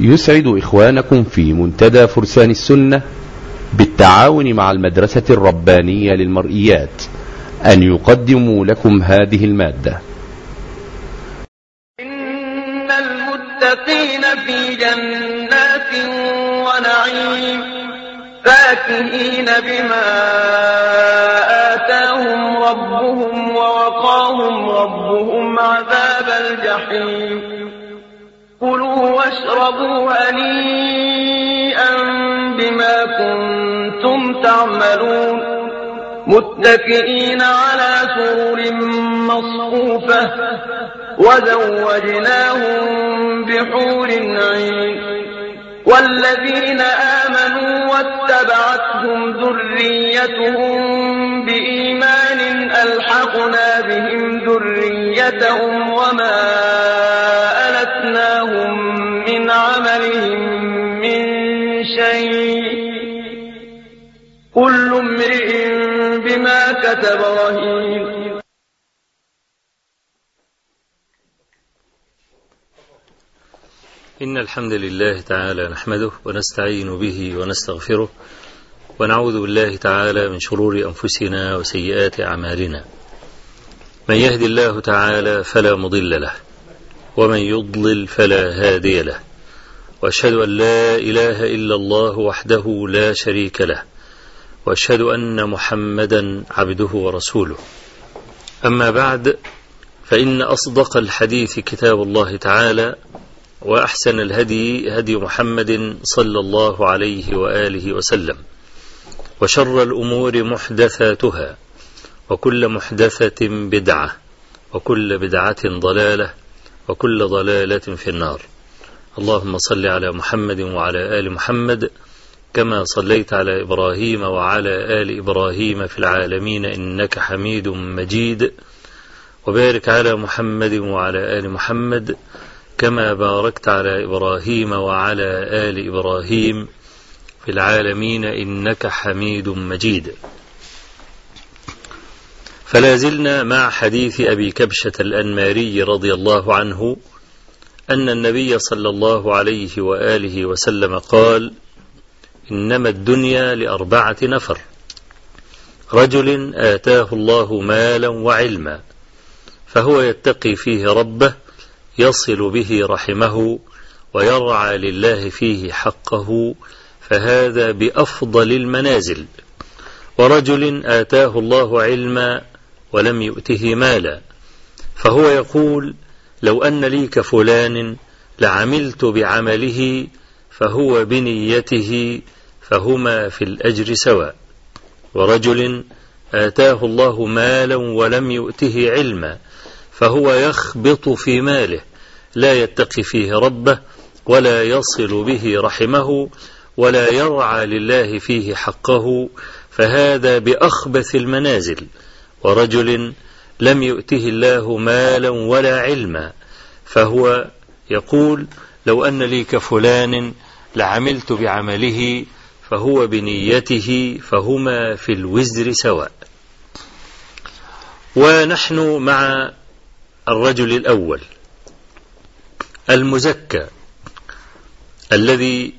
يسعد إخوانكم في منتدى فرسان السنة بالتعاون مع المدرسة الربانية للمرئيات أن يقدموا لكم هذه المادة. إن المتقين في جنات ونعيم فاكهين بما آتاهم ربهم ووقاهم ربهم عذاب الجحيم. كلوا واشربوا هنيئا بما كنتم تعملون. متكئين على سرر مصفوفة وزوجناهم بحور عين. والذين آمنوا واتبعتهم ذريتهم بإيمان ألحقنا بهم ذريتهم وما عملهم من شيء. كل امرئ بما كتب رهين. إن الحمد لله تعالى نحمده ونستعين به ونستغفره ونعوذ بالله تعالى من شرور أنفسنا وسيئات أعمالنا. من يهد الله تعالى فلا مضل له ومن يضلل فلا هادي له. وأشهد أن لا إله إلا الله وحده لا شريك له وأشهد أن محمدا عبده ورسوله. أما بعد فإن أصدق الحديث كتاب الله تعالى وأحسن الهدي هدي محمد صلى الله عليه وآله وسلم وشر الأمور محدثاتها وكل محدثة بدعة وكل بدعة ضلالة وكل ضلالة في النار. اللهم صل على محمد وعلى آل محمد كما صليت على إبراهيم وعلى آل إبراهيم في العالمين إنك حميد مجيد وبارك على محمد وعلى آل محمد كما باركت على إبراهيم وعلى آل إبراهيم في العالمين إنك حميد مجيد. فلا زلنا مع حديث أبي كبشة الأنماري رضي الله عنه أن النبي صلى الله عليه وآله وسلم قال إنما الدنيا لأربعة نفر. رجل آتاه الله مالا وعلما فهو يتقي فيه ربه يصل به رحمه ويرعى لله فيه حقه فهذا بأفضل المنازل. ورجل آتاه الله علما ولم يؤته مالا فهو يقول لو أن لي كفلان لعملت بعمله فهو بنيته فهما في الأجر سواء. ورجل آتاه الله مالا ولم يؤته علما فهو يخبط في ماله لا يتقي فيه ربه ولا يصل به رحمه ولا يرعى لله فيه حقه فهذا بأخبث المنازل. ورجل لم يؤته الله مالا ولا علما فهو يقول لو أن لي كفلان لعملت بعمله فهو بنيته فهما في الوزر سواء. ونحن مع الرجل الأول المزكى الذي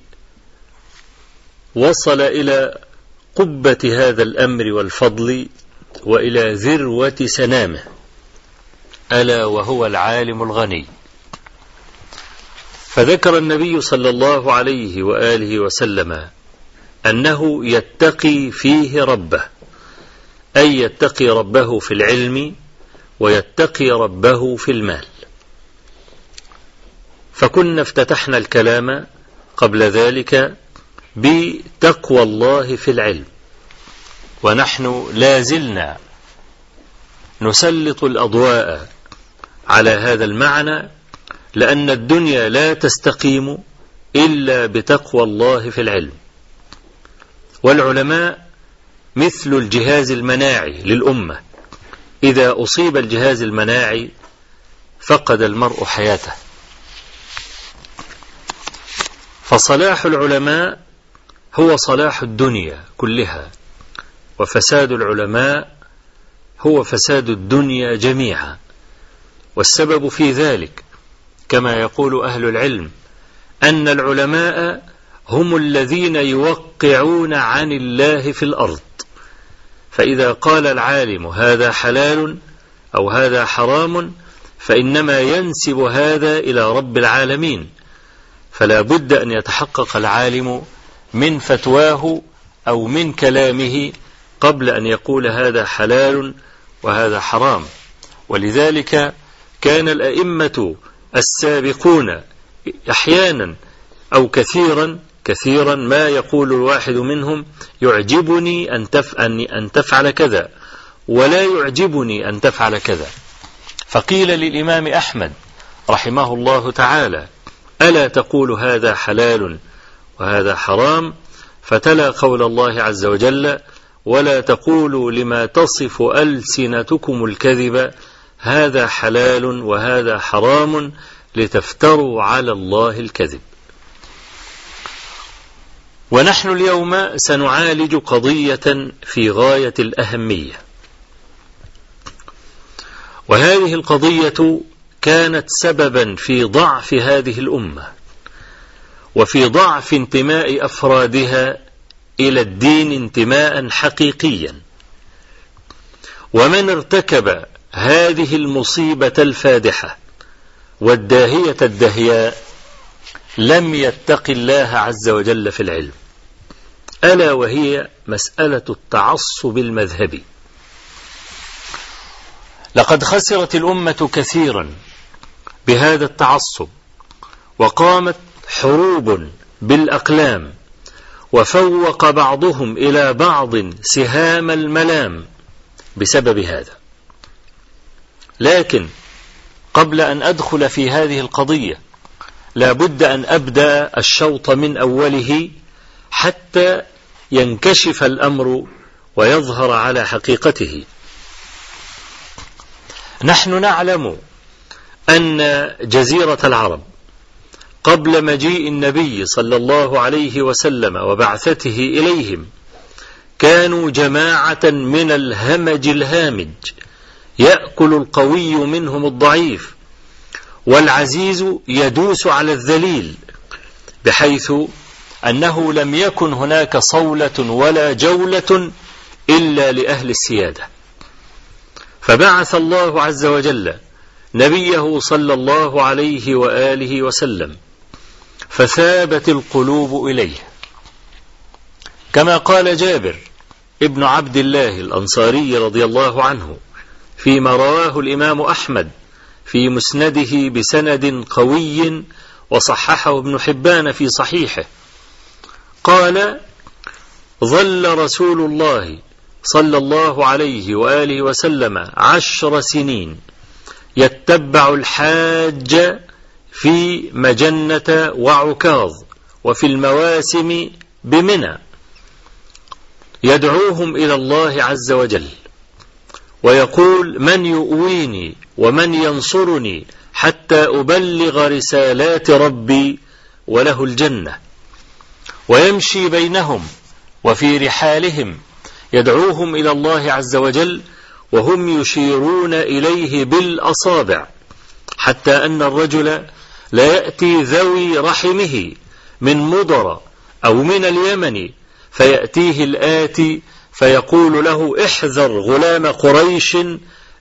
وصل إلى قبة هذا الأمر والفضل وإلى ذروة سنامه ألا وهو العالم الغني. فذكر النبي صلى الله عليه وآله وسلم أنه يتقي فيه ربه أي يتقي ربه في العلم ويتقي ربه في المال. فكنا افتتحنا الكلام قبل ذلك بتقوى الله في العلم. ونحن لا زلنا نسلط الأضواء على هذا المعنى لأن الدنيا لا تستقيم إلا بتقوى الله في العلم. والعلماء مثل الجهاز المناعي للأمة. إذا أصيب الجهاز المناعي فقد المرء حياته. فصلاح العلماء هو صلاح الدنيا كلها. وفساد العلماء هو فساد الدنيا جميعا. والسبب في ذلك كما يقول أهل العلم أن العلماء هم الذين يوقعون عن الله في الأرض. فإذا قال العالم هذا حلال أو هذا حرام فإنما ينسب هذا إلى رب العالمين. فلا بد أن يتحقق العالم من فتواه أو من كلامه قبل أن يقول هذا حلال وهذا حرام. ولذلك كان الأئمة السابقون أحيانا أو كثيرا كثيرا ما يقول الواحد منهم يعجبني أن, تف أن تفعل كذا ولا يعجبني أن تفعل كذا. فقيل للإمام أحمد رحمه الله تعالى ألا تقول هذا حلال وهذا حرام؟ فتلا قول الله عز وجل ولا تقولوا لما تصف ألسنتكم الكذب هذا حلال وهذا حرام لتفتروا على الله الكذب. ونحن اليوم سنعالج قضية في غاية الأهمية. وهذه القضية كانت سببا في ضعف هذه الأمة وفي ضعف انتماء أفرادها إلى الدين انتماء حقيقيا. ومن ارتكب هذه المصيبة الفادحة والداهية الدهياء لم يتق الله عز وجل في العلم ألا وهي مسألة التعصب المذهبي. لقد خسرت الأمة كثيرا بهذا التعصب وقامت حروب بالأقلام وفوق بعضهم إلى بعض سهام الملام بسبب هذا. لكن قبل أن أدخل في هذه القضية لا بد أن أبدأ الشوط من أوله حتى ينكشف الأمر ويظهر على حقيقته. نحن نعلم أن جزيرة العرب قبل مجيء النبي صلى الله عليه وسلم وبعثته إليهم كانوا جماعة من الهمج الهامج يأكل القوي منهم الضعيف والعزيز يدوس على الذليل بحيث أنه لم يكن هناك صولة ولا جولة إلا لأهل السيادة. فبعث الله عز وجل نبيه صلى الله عليه وآله وسلم فثابت القلوب إليه. كما قال جابر ابن عبد الله الأنصاري رضي الله عنه فيما رواه الإمام أحمد في مسنده بسند قوي وصححه ابن حبان في صحيحه. قال ظل رسول الله صلى الله عليه وآله وسلم عشر سنين يتبع الحاج في مجنة وعكاظ وفي المواسم بمنى. يدعوهم إلى الله عز وجل. ويقول من يؤويني ومن ينصرني حتى أبلغ رسالات ربي وله الجنة. ويمشي بينهم وفي رحالهم. يدعوهم إلى الله عز وجل وهم يشيرون إليه بالأصابع. حتى أن الرجل لا يأتي ذوي رحمه من مضر أو من اليمن فيأتيه الآتي فيقول له احذر غلام قريش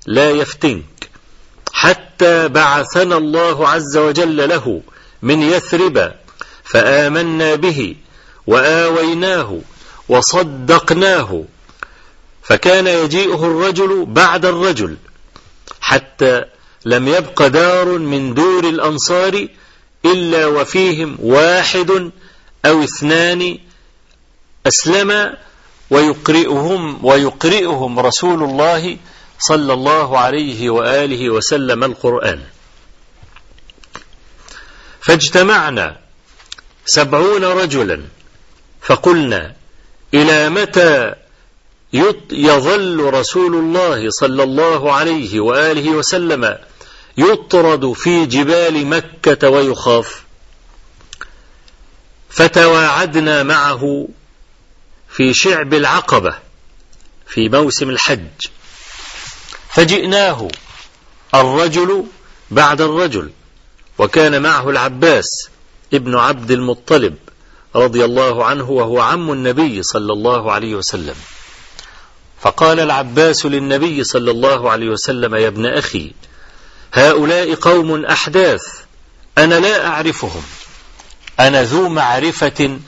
لا يفتنك. حتى بعثنا الله عز وجل له من يثرب فآمنا به وآويناه وصدقناه. فكان يجيئه الرجل بعد الرجل حتى لم يبق دار من دور الأنصار إلا وفيهم واحد أو اثنان أسلم ويقرئهم ويقرئهم رسول الله صلى الله عليه وآله وسلم القرآن. فاجتمعنا سبعون رجلا فقلنا إلى متى يظل رسول الله صلى الله عليه وآله وسلم يطرد في جبال مكة ويخاف. فتواعدنا معه في شعب العقبة في موسم الحج. فجئناه الرجل بعد الرجل وكان معه العباس ابن عبد المطلب رضي الله عنه وهو عم النبي صلى الله عليه وسلم. فقال العباس للنبي صلى الله عليه وسلم يا ابن أخي هؤلاء قوم أحداث أنا لا أعرفهم. أنا ذو معرفة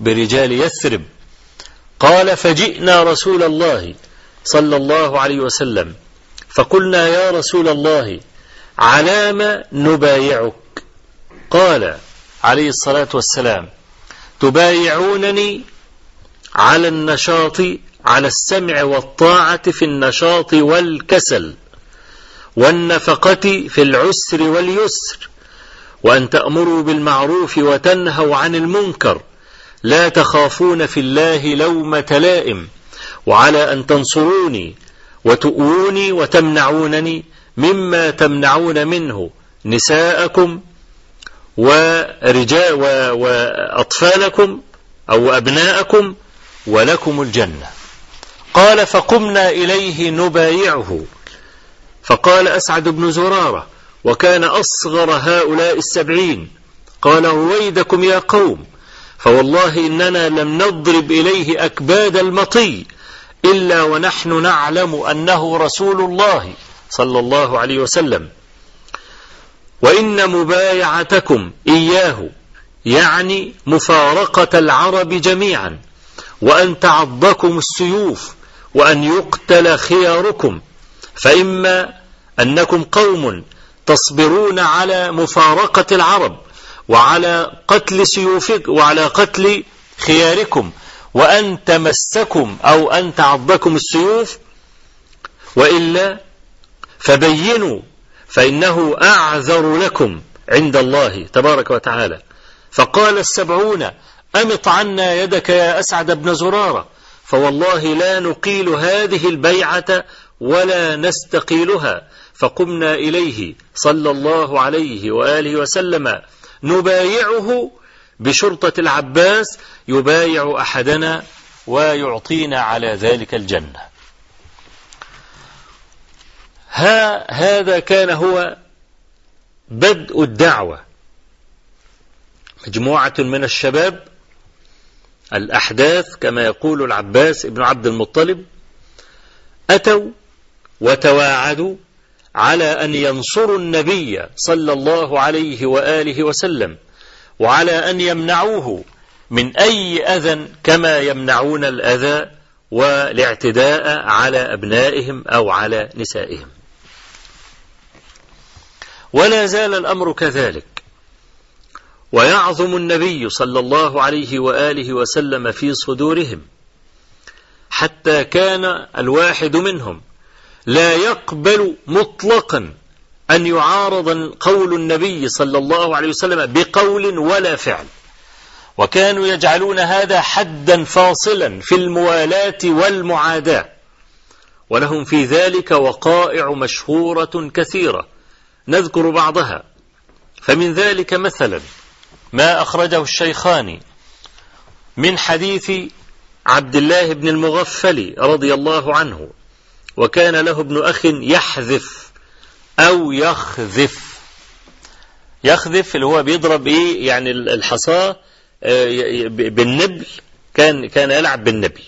برجال يثرب. قال فجئنا رسول الله صلى الله عليه وسلم فقلنا يا رسول الله علام نبايعك؟ قال عليه الصلاة والسلام تبايعونني على النشاط على السمع والطاعة في النشاط والكسل. والنفقة في العسر واليسر وأن تأمروا بالمعروف وتنهوا عن المنكر لا تخافون في الله لومة لائم وعلى أن تنصروني وتؤوني وتمنعونني مما تمنعون منه نساءكم ورجاء وأطفالكم أو أبناءكم ولكم الجنة. قال فقمنا إليه نبايعه. فقال أسعد بن زرارة وكان أصغر هؤلاء السبعين. قال رويدكم يا قوم فوالله إننا لم نضرب إليه أكباد المطي إلا ونحن نعلم أنه رسول الله صلى الله عليه وسلم. وإن مبايعتكم إياه يعني مفارقة العرب جميعا وأن تعضكم السيوف وأن يقتل خياركم. فإما أنكم قوم تصبرون على مفارقة العرب وعلى قتل سيوفك وعلى قتل خياركم وأن تمسكم أو أن تعضكم السيوف وإلا فبينوا فإنه أعذر لكم عند الله تبارك وتعالى. فقال السبعون أمط عنا يدك يا أسعد بن زرارة فوالله لا نقيل هذه البيعة ولا نستقيلها. فقمنا إليه صلى الله عليه وآله وسلم. نبايعه بشرطة العباس يبايع أحدنا ويعطينا على ذلك الجنة. ها هذا كان هو بدء الدعوة. مجموعة من الشباب الأحداث كما يقول العباس ابن عبد المطلب أتوا وتواعدوا على أن ينصروا النبي صلى الله عليه وآله وسلم وعلى أن يمنعوه من أي أذى كما يمنعون الأذى والاعتداء على أبنائهم أو على نسائهم. ولا زال الأمر كذلك. ويعظم النبي صلى الله عليه وآله وسلم في صدورهم حتى كان الواحد منهم لا يقبل مطلقا أن يعارض قول النبي صلى الله عليه وسلم بقول ولا فعل. وكانوا يجعلون هذا حدا فاصلا في الموالاة والمعاداة. ولهم في ذلك وقائع مشهورة كثيرة نذكر بعضها. فمن ذلك مثلا ما أخرجه الشيخان من حديث عبد الله بن المغفل رضي الله عنه وكان له ابن أخ يحذف أو يخذف. يخذف اللي هو بيضرب إيه؟ يعني الحصاة بالنبل. كان كان يلعب بالنبل.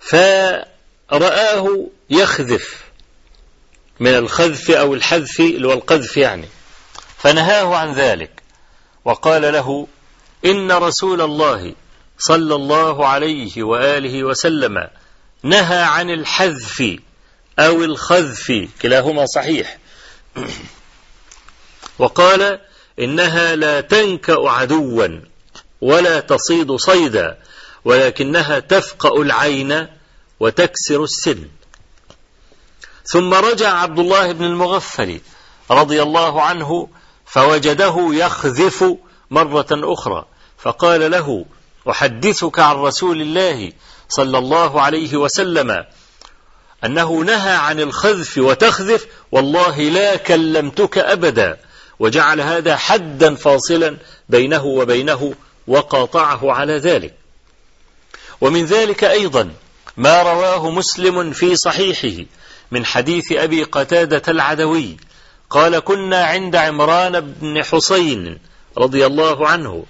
فرآه يخذف من الخذف أو الحذف اللي هو القذف يعني. فنهاه عن ذلك. وقال له إن رسول الله صلى الله عليه وآله وسلم نهى عن الحذف أو الخذف كلاهما صحيح. وقال إنها لا تنكأ عدوا ولا تصيد صيدا ولكنها تفقأ العين وتكسر السن. ثم رجع عبد الله بن المغفل رضي الله عنه فوجده يخذف مرة أخرى فقال له أحدثك عن رسول الله صلى الله عليه وسلم أنه نهى عن الخذف وتخذف والله لا كلمتك أبدا. وجعل هذا حدا فاصلا بينه وبينه وقاطعه على ذلك. ومن ذلك أيضا ما رواه مسلم في صحيحه من حديث أبي قتادة العدوي. قال كنا عند عمران بن حسين رضي الله عنه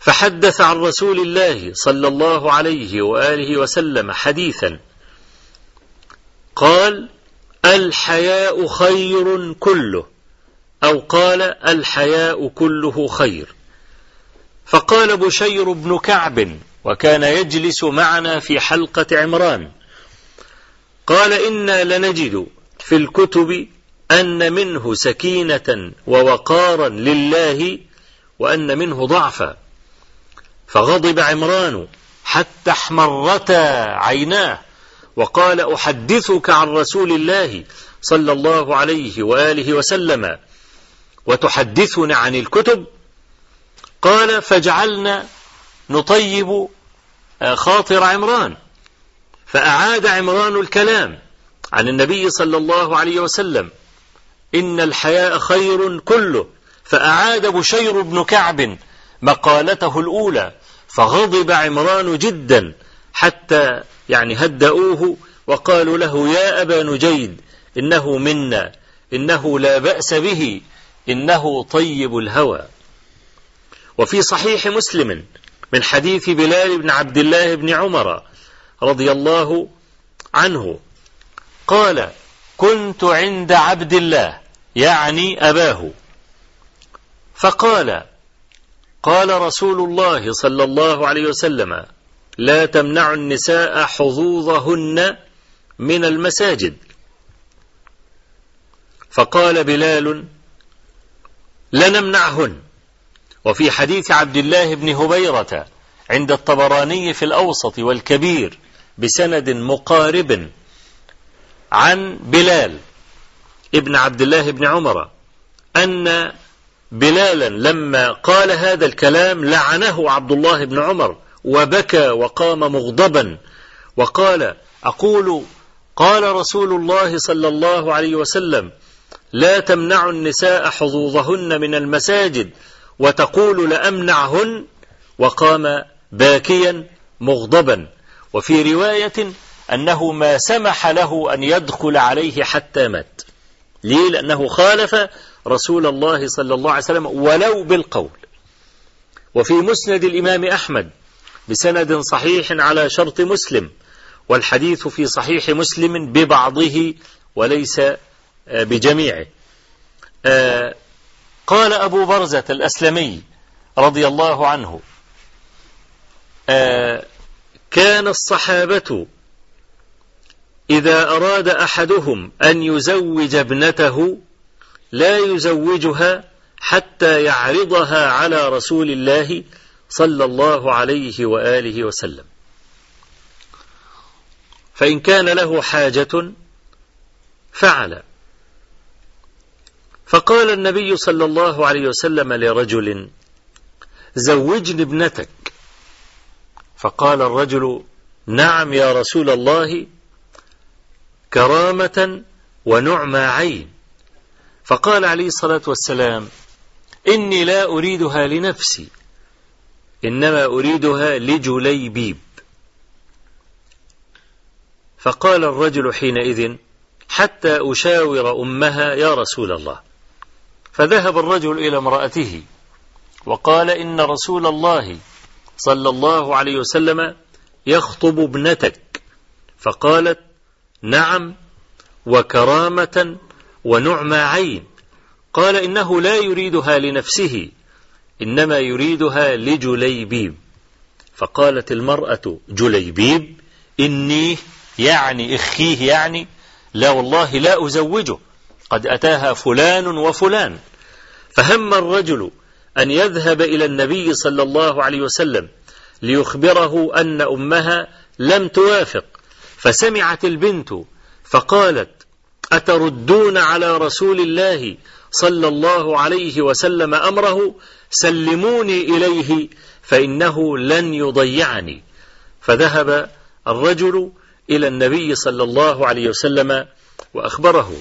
فحدث عن رسول الله صلى الله عليه وآله وسلم حديثا. قال الحياء خير كله أو قال الحياء كله خير. فقال بشير بن كعب وكان يجلس معنا في حلقة عمران. قال إنا لنجد في الكتب أن منه سكينة ووقارا لله وأن منه ضعفا. فغضب عمران حتى احمرتا عيناه وقال أحدثك عن رسول الله صلى الله عليه وآله وسلم وتحدثنا عن الكتب؟ قال فجعلنا نطيب خاطر عمران. فأعاد عمران الكلام عن النبي صلى الله عليه وسلم إن الحياء خير كله. فأعاد بشير بن كعب مقالته الأولى فغضب عمران جدا حتى يعني هدأوه وقالوا له يا أبا نجيد إنه منا إنه لا بأس به إنه طيب الهوى. وفي صحيح مسلم من حديث بلال بن عبد الله بن عمر رضي الله عنه قال كنت عند عبد الله يعني أباه. فقال قال رسول الله صلى الله عليه وسلم لا تمنع النساء حظوظهن من المساجد. فقال بلال لنمنعهن. وفي حديث عبد الله بن هبيرة عند الطبراني في الأوسط والكبير بسند مقارب عن بلال ابن عبد الله بن عمر أن بلالا لما قال هذا الكلام لعنه عبد الله بن عمر وبكى وقام مغضبا وقال أقول قال رسول الله صلى الله عليه وسلم لا تمنع النساء حظوظهن من المساجد وتقول لأمنعهن وقام باكيا مغضبا وفي رواية أنه ما سمح له أن يدخل عليه حتى مات ليه؟ لأنه خالف رسول الله صلى الله عليه وسلم ولو بالقول. وفي مسند الإمام أحمد بسند صحيح على شرط مسلم والحديث في صحيح مسلم ببعضه وليس بجميعه. قال أبو برزة الأسلمي رضي الله عنه كان الصحابة إذا أراد أحدهم أن يزوج ابنته لا يزوجها حتى يعرضها على رسول الله صلى الله عليه وآله وسلم. فإن كان له حاجة فعل. فقال النبي صلى الله عليه وسلم لرجل زوجني ابنتك. فقال الرجل نعم يا رسول الله كرامة ونعمى عين. فقال عليه الصلاة والسلام إني لا أريدها لنفسي إنما أريدها لجليبيب. فقال الرجل حينئذ حتى أشاور أمها يا رسول الله. فذهب الرجل إلى امرأته وقال إن رسول الله صلى الله عليه وسلم يخطب ابنتك. فقالت نعم وكرامة ونعمى عين. قال إنه لا يريدها لنفسه إنما يريدها لجليبيب. فقالت المرأة جليبيب إني يعني إخيه يعني لا والله لا أزوجه قد أتاها فلان وفلان. فهم الرجل أن يذهب إلى النبي صلى الله عليه وسلم ليخبره أن أمها لم توافق فسمعت البنت فقالت أتردون على رسول الله صلى الله عليه وسلم أمره؟ سلموني إليه فإنه لن يضيعني. فذهب الرجل إلى النبي صلى الله عليه وسلم وأخبره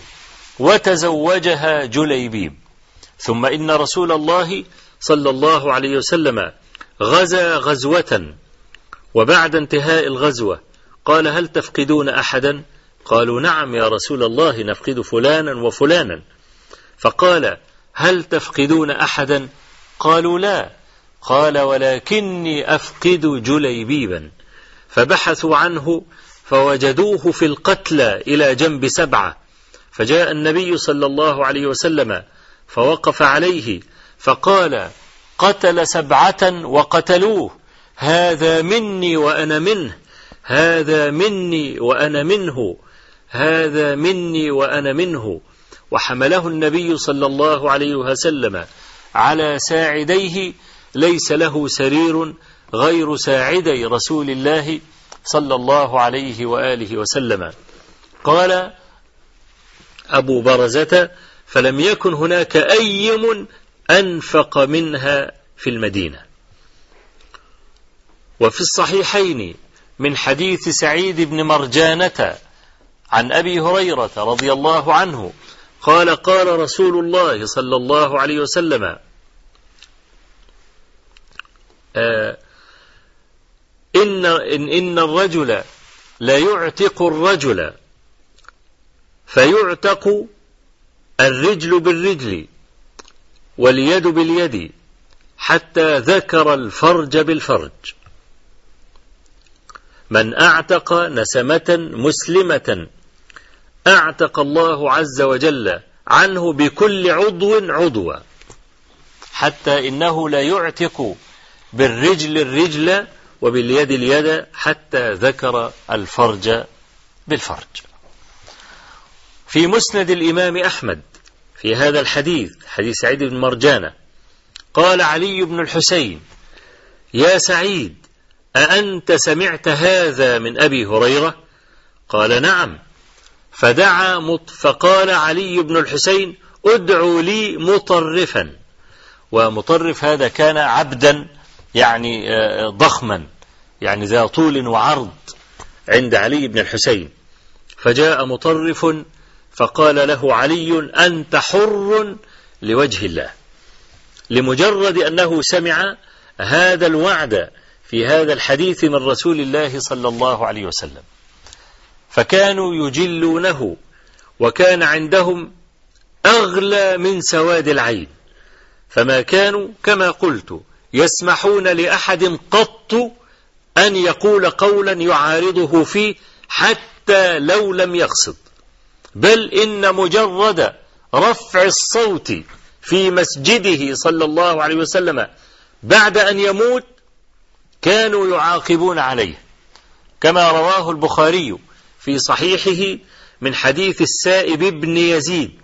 وتزوجها جليبيب. ثم إن رسول الله صلى الله عليه وسلم غزا غزوة وبعد انتهاء الغزوة قال هل تفقدون أحدا؟ قالوا نعم يا رسول الله نفقد فلانا وفلانا. فقال هل تفقدون أحدا؟ قالوا لا. قال ولكني أفقد جليبيبا. فبحثوا عنه فوجدوه في القتلى إلى جنب سبعة. فجاء النبي صلى الله عليه وسلم فوقف عليه فقال قتل سبعة وقتلوه. هذا مني وأنا منه. هذا مني وأنا منه. هذا مني وأنا منه. وحمله النبي صلى الله عليه وسلم على ساعديه ليس له سرير غير ساعدي رسول الله صلى الله عليه وآله وسلم. قال أبو برزة فلم يكن هناك أيم أنفق منها في المدينة. وفي الصحيحين من حديث سعيد بن مرجانة عن أبي هريرة رضي الله عنه قال قال رسول الله صلى الله عليه وسلم آه إن, إن, إن الرجل لا يعتق الرجل فيعتق الرجل بالرجل واليد باليد حتى ذكر الفرج بالفرج. من أعتق نسمة مسلمة أعتق الله عز وجل عنه بكل عضو عضوا. حتى إنه لا يعتق بالرجل الرجل وباليد اليد حتى ذكر الفرج بالفرج. في مسند الإمام أحمد في هذا الحديث حديث سعيد بن مرجانة قال علي بن الحسين يا سعيد أأنت سمعت هذا من أبي هريرة؟ قال نعم فدعا مط فقال علي بن الحسين ادعوا لي مطرفا. ومطرف هذا كان عبدا يعني ضخما يعني ذا طول وعرض عند علي بن الحسين. فجاء مطرف فقال له علي أنت حر لوجه الله. لمجرد أنه سمع هذا الوعد في هذا الحديث من رسول الله صلى الله عليه وسلم. فكانوا يجلونه وكان عندهم أغلى من سواد العين. فما كانوا كما قلت يسمحون لأحد قط أن يقول قولا يعارضه فيه حتى لو لم يقصد. بل إن مجرد رفع الصوت في مسجده صلى الله عليه وسلم بعد أن يموت كانوا يعاقبون عليه. كما رواه البخاري في صحيحه من حديث السائب بن يزيد.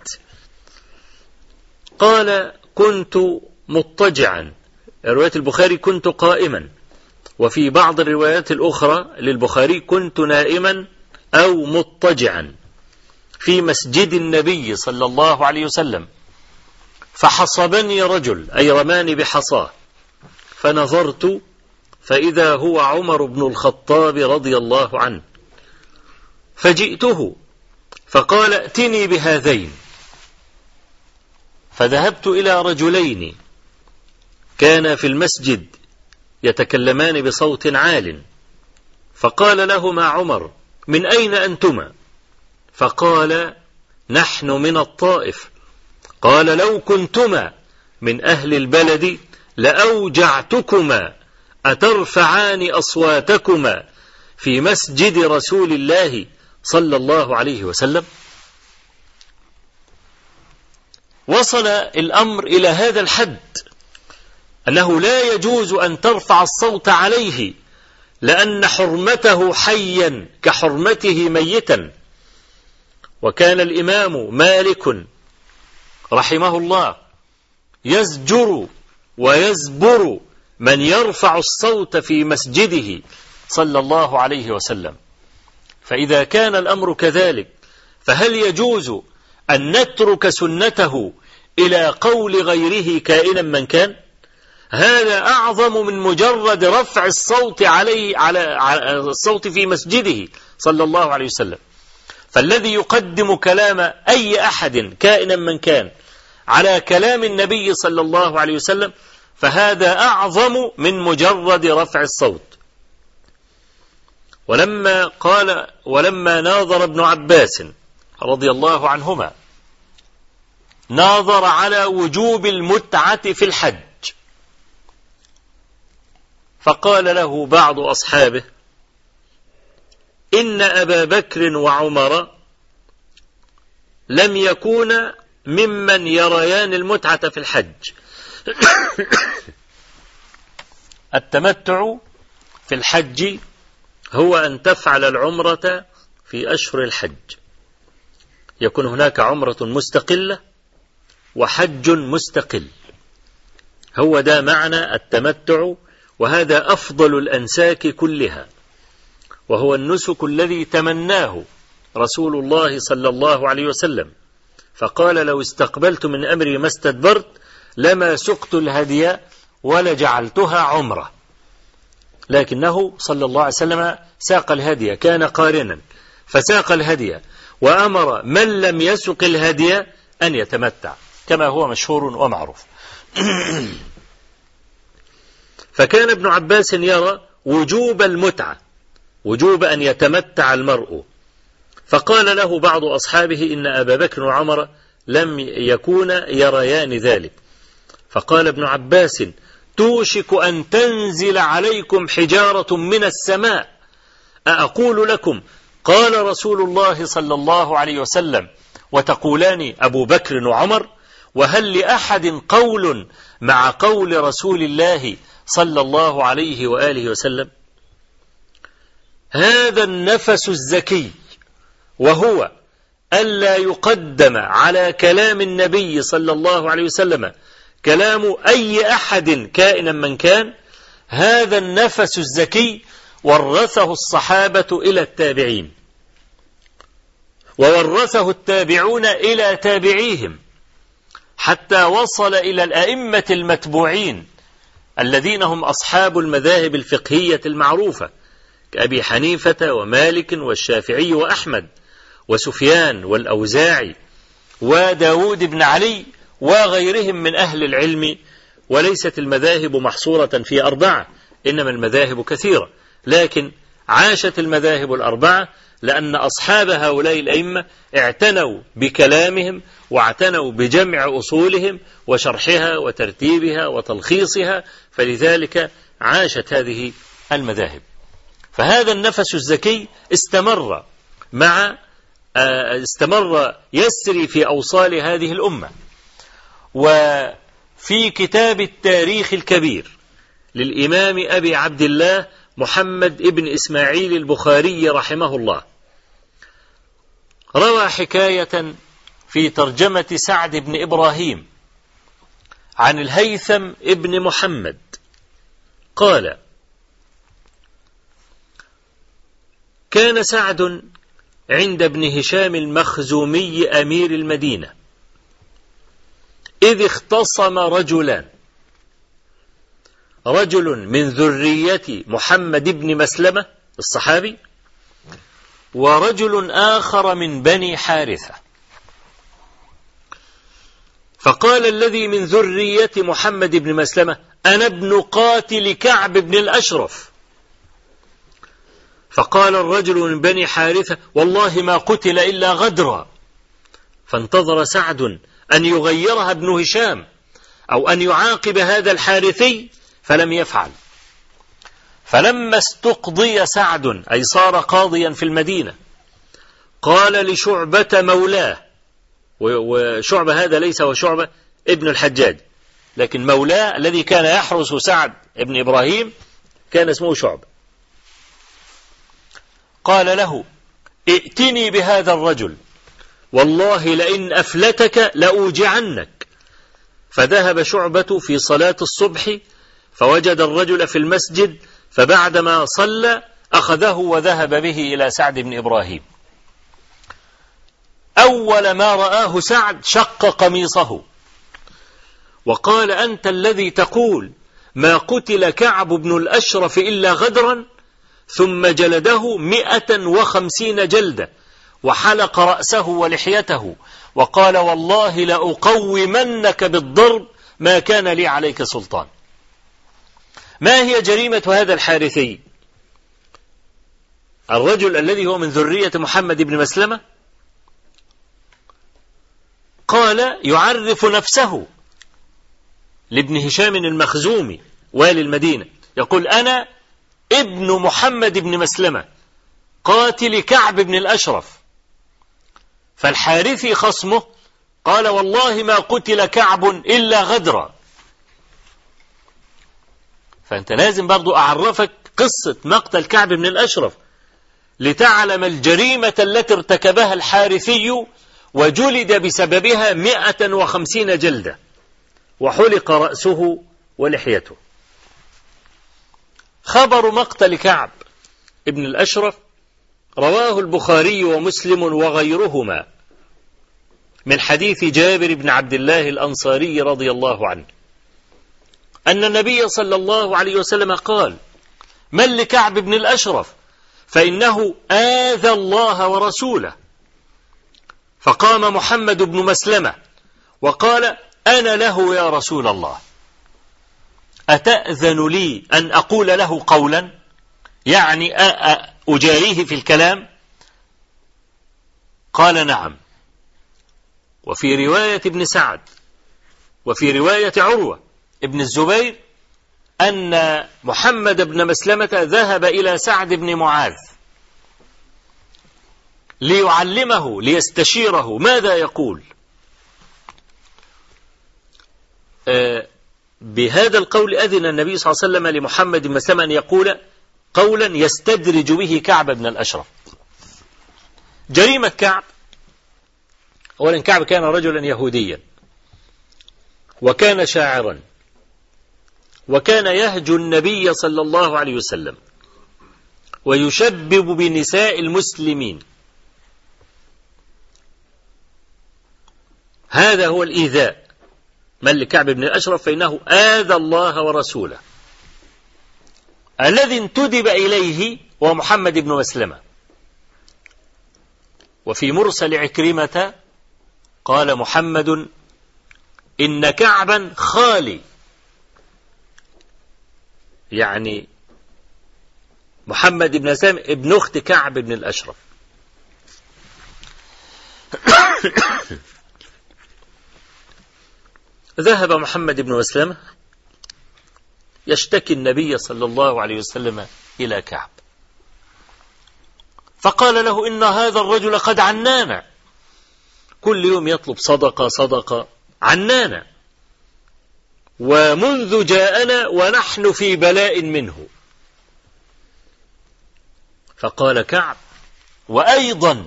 قال كنت مضطجعا. رواية البخاري كنت قائما. وفي بعض الروايات الأخرى للبخاري كنت نائما أو مضطجعا في مسجد النبي صلى الله عليه وسلم. فحصبني رجل أي رماني بحصاة. فنظرت فإذا هو عمر بن الخطاب رضي الله عنه. فجئته فقال ائتني بهذين. فذهبت إلى رجلين كان في المسجد يتكلمان بصوت عال. فقال لهما عمر من أين أنتما؟ فقال نحن من الطائف. قال لو كنتما من أهل البلد لأوجعتكما أترفعان أصواتكما في مسجد رسول الله صلى الله عليه وسلم وصل الأمر إلى هذا الحد أنه لا يجوز أن ترفع الصوت عليه لأن حرمته حيا كحرمته ميتا. وكان الإمام مالك رحمه الله يزجر ويزبر من يرفع الصوت في مسجده صلى الله عليه وسلم. فإذا كان الأمر كذلك فهل يجوز أن نترك سنته إلى قول غيره كائنا من كان؟ هذا أعظم من مجرد رفع الصوت عليه على الصوت في مسجده صلى الله عليه وسلم. فالذي يقدم كلام أي أحد كائنا من كان على كلام النبي صلى الله عليه وسلم فهذا أعظم من مجرد رفع الصوت. ولما قال ولما ناظر ابن عباس رضي الله عنهما ناظر على وجوب المتعة في الحج. فقال له بعض أصحابه إن أبا بكر وعمر لم يكونا ممن يريان المتعة في الحج. التمتع في الحج هو أن تفعل العمرة في أشهر الحج. يكون هناك عمرة مستقلة وحج مستقل. هو ده معنى التمتع وهذا أفضل الأنساك كلها. وهو النسك الذي تمناه رسول الله صلى الله عليه وسلم. فقال لو استقبلت من أمري ما استدبرت لما سقت الهدي ولجعلتها عمرة. لكنه صلى الله عليه وسلم ساق الهدي كان قارنا فساق الهدي وأمر من لم يسق الهدي أن يتمتع كما هو مشهور ومعروف. فكان ابن عباس يرى وجوب المتعة وجوب أن يتمتع المرء. فقال له بعض أصحابه إن أبا بكر وعمر لم يكون يريان ذلك. فقال ابن عباس توشك أن تنزل عليكم حجارة من السماء. أأقول لكم قال رسول الله صلى الله عليه وسلم وتقولان أبو بكر وعمر وهل لأحد قول مع قول رسول الله صلى الله عليه وآله وسلم؟ هذا النفس الزكي وهو ألا يقدم على كلام النبي صلى الله عليه وسلم كلام أي أحد كائنا من كان هذا النفس الزكي ورثه الصحابة إلى التابعين. وورثه التابعون إلى تابعيهم حتى وصل إلى الأئمة المتبوعين الذين هم أصحاب المذاهب الفقهية المعروفة كأبي حنيفة ومالك والشافعي وأحمد وسفيان والأوزاعي وداود بن علي وغيرهم من أهل العلم وليست المذاهب محصورة في أربعة إنما المذاهب كثيرة. لكن عاشت المذاهب الأربعة لأن أصحاب هؤلاء الأئمة اعتنوا بكلامهم واعتنوا بجمع أصولهم وشرحها وترتيبها وتلخيصها فلذلك عاشت هذه المذاهب. فهذا النفس الزكي استمر مع استمر يسري في أوصال هذه الأمة. وفي كتاب التاريخ الكبير للإمام أبي عبد الله محمد ابن إسماعيل البخاري رحمه الله. روى حكاية في ترجمة سعد بن إبراهيم عن الهيثم ابن محمد. قال كان سعد عند ابن هشام المخزومي أمير المدينة. إذ اختصم رجلان رجل من ذرية محمد بن مسلمة الصحابي ورجل آخر من بني حارثة. فقال الذي من ذرية محمد بن مسلمة أنا ابن قاتل كعب بن الأشرف. فقال الرجل من بني حارثة والله ما قتل إلا غدرا. فانتظر سعد أن يغيرها ابن هشام أو أن يعاقب هذا الحارثي فلم يفعل. فلما استقضي سعد أي صار قاضيا في المدينة قال لشعبة مولاه وشعبة هذا ليس هو شعبة ابن الحجاج. لكن مولاه الذي كان يحرس سعد ابن إبراهيم كان اسمه شعبة. قال له ائتني بهذا الرجل. والله لئن أفلتك لأوجعنك. فذهب شعبة في صلاة الصبح فوجد الرجل في المسجد فبعدما صلى أخذه وذهب به إلى سعد بن إبراهيم. أول ما رآه سعد شق قميصه وقال أنت الذي تقول ما قتل كعب بن الأشرف إلا غدرا ثم جلده مئة وخمسين جلدة وحلق رأسه ولحيته وقال والله لأقومنك بالضرب ما كان لي عليك سلطان. ما هي جريمة هذا الحارثي؟ الرجل الذي هو من ذرية محمد بن مسلمة؟ قال يعرف نفسه لابن هشام المخزومي والي المدينة. يقول أنا ابن محمد بن مسلمة قاتل كعب بن الأشرف. فالحارثي خصمه قال والله ما قتل كعب إلا غدرا. فأنت لازم برضو أعرفك قصة مقتل كعب بن الأشرف. لتعلم الجريمة التي ارتكبها الحارثي وجلد بسببها مئة وخمسين جلدة. وحلق رأسه ولحيته. خبر مقتل كعب ابن الأشرف رواه البخاري ومسلم وغيرهما من حديث جابر بن عبد الله الأنصاري رضي الله عنه. أن النبي صلى الله عليه وسلم قال من لكعب بن الأشرف فإنه آذى الله ورسوله فقام محمد بن مسلمة وقال أنا له يا رسول الله أتأذن لي أن أقول له قولا؟ يعني أجاريه في الكلام؟ قال نعم. وفي رواية ابن سعد وفي رواية عروة ابن الزبير أن محمد بن مسلمة ذهب إلى سعد بن معاذ ليعلمه ليستشيره. ماذا يقول؟ آه بهذا القول أذن النبي صلى الله عليه وسلم لمحمد بن مسلمة أن يقول قولا يستدرج به كعب بن الأشرف. جريمة كعب. أولا كعب كان رجلا يهوديا. وكان شاعرا. وكان يهجو النبي صلى الله عليه وسلم. ويشبب بنساء المسلمين. هذا هو الإيذاء من لكعب بن الأشرف فإنه آذى الله ورسوله. الذي انتدب إليه هو محمد بن مسلمة. وفي مرسل عكرمة قال محمد إن كعبا خالي. يعني محمد بن سام ابن أخت كعب بن الأشرف. ذهب محمد بن مسلمة يشتكي النبي صلى الله عليه وسلم إلى كعب. فقال له إن هذا الرجل قد عنانا كل يوم يطلب صدقة صدقة. عنانا ومنذ جاءنا ونحن في بلاء منه. فقال كعب وأيضا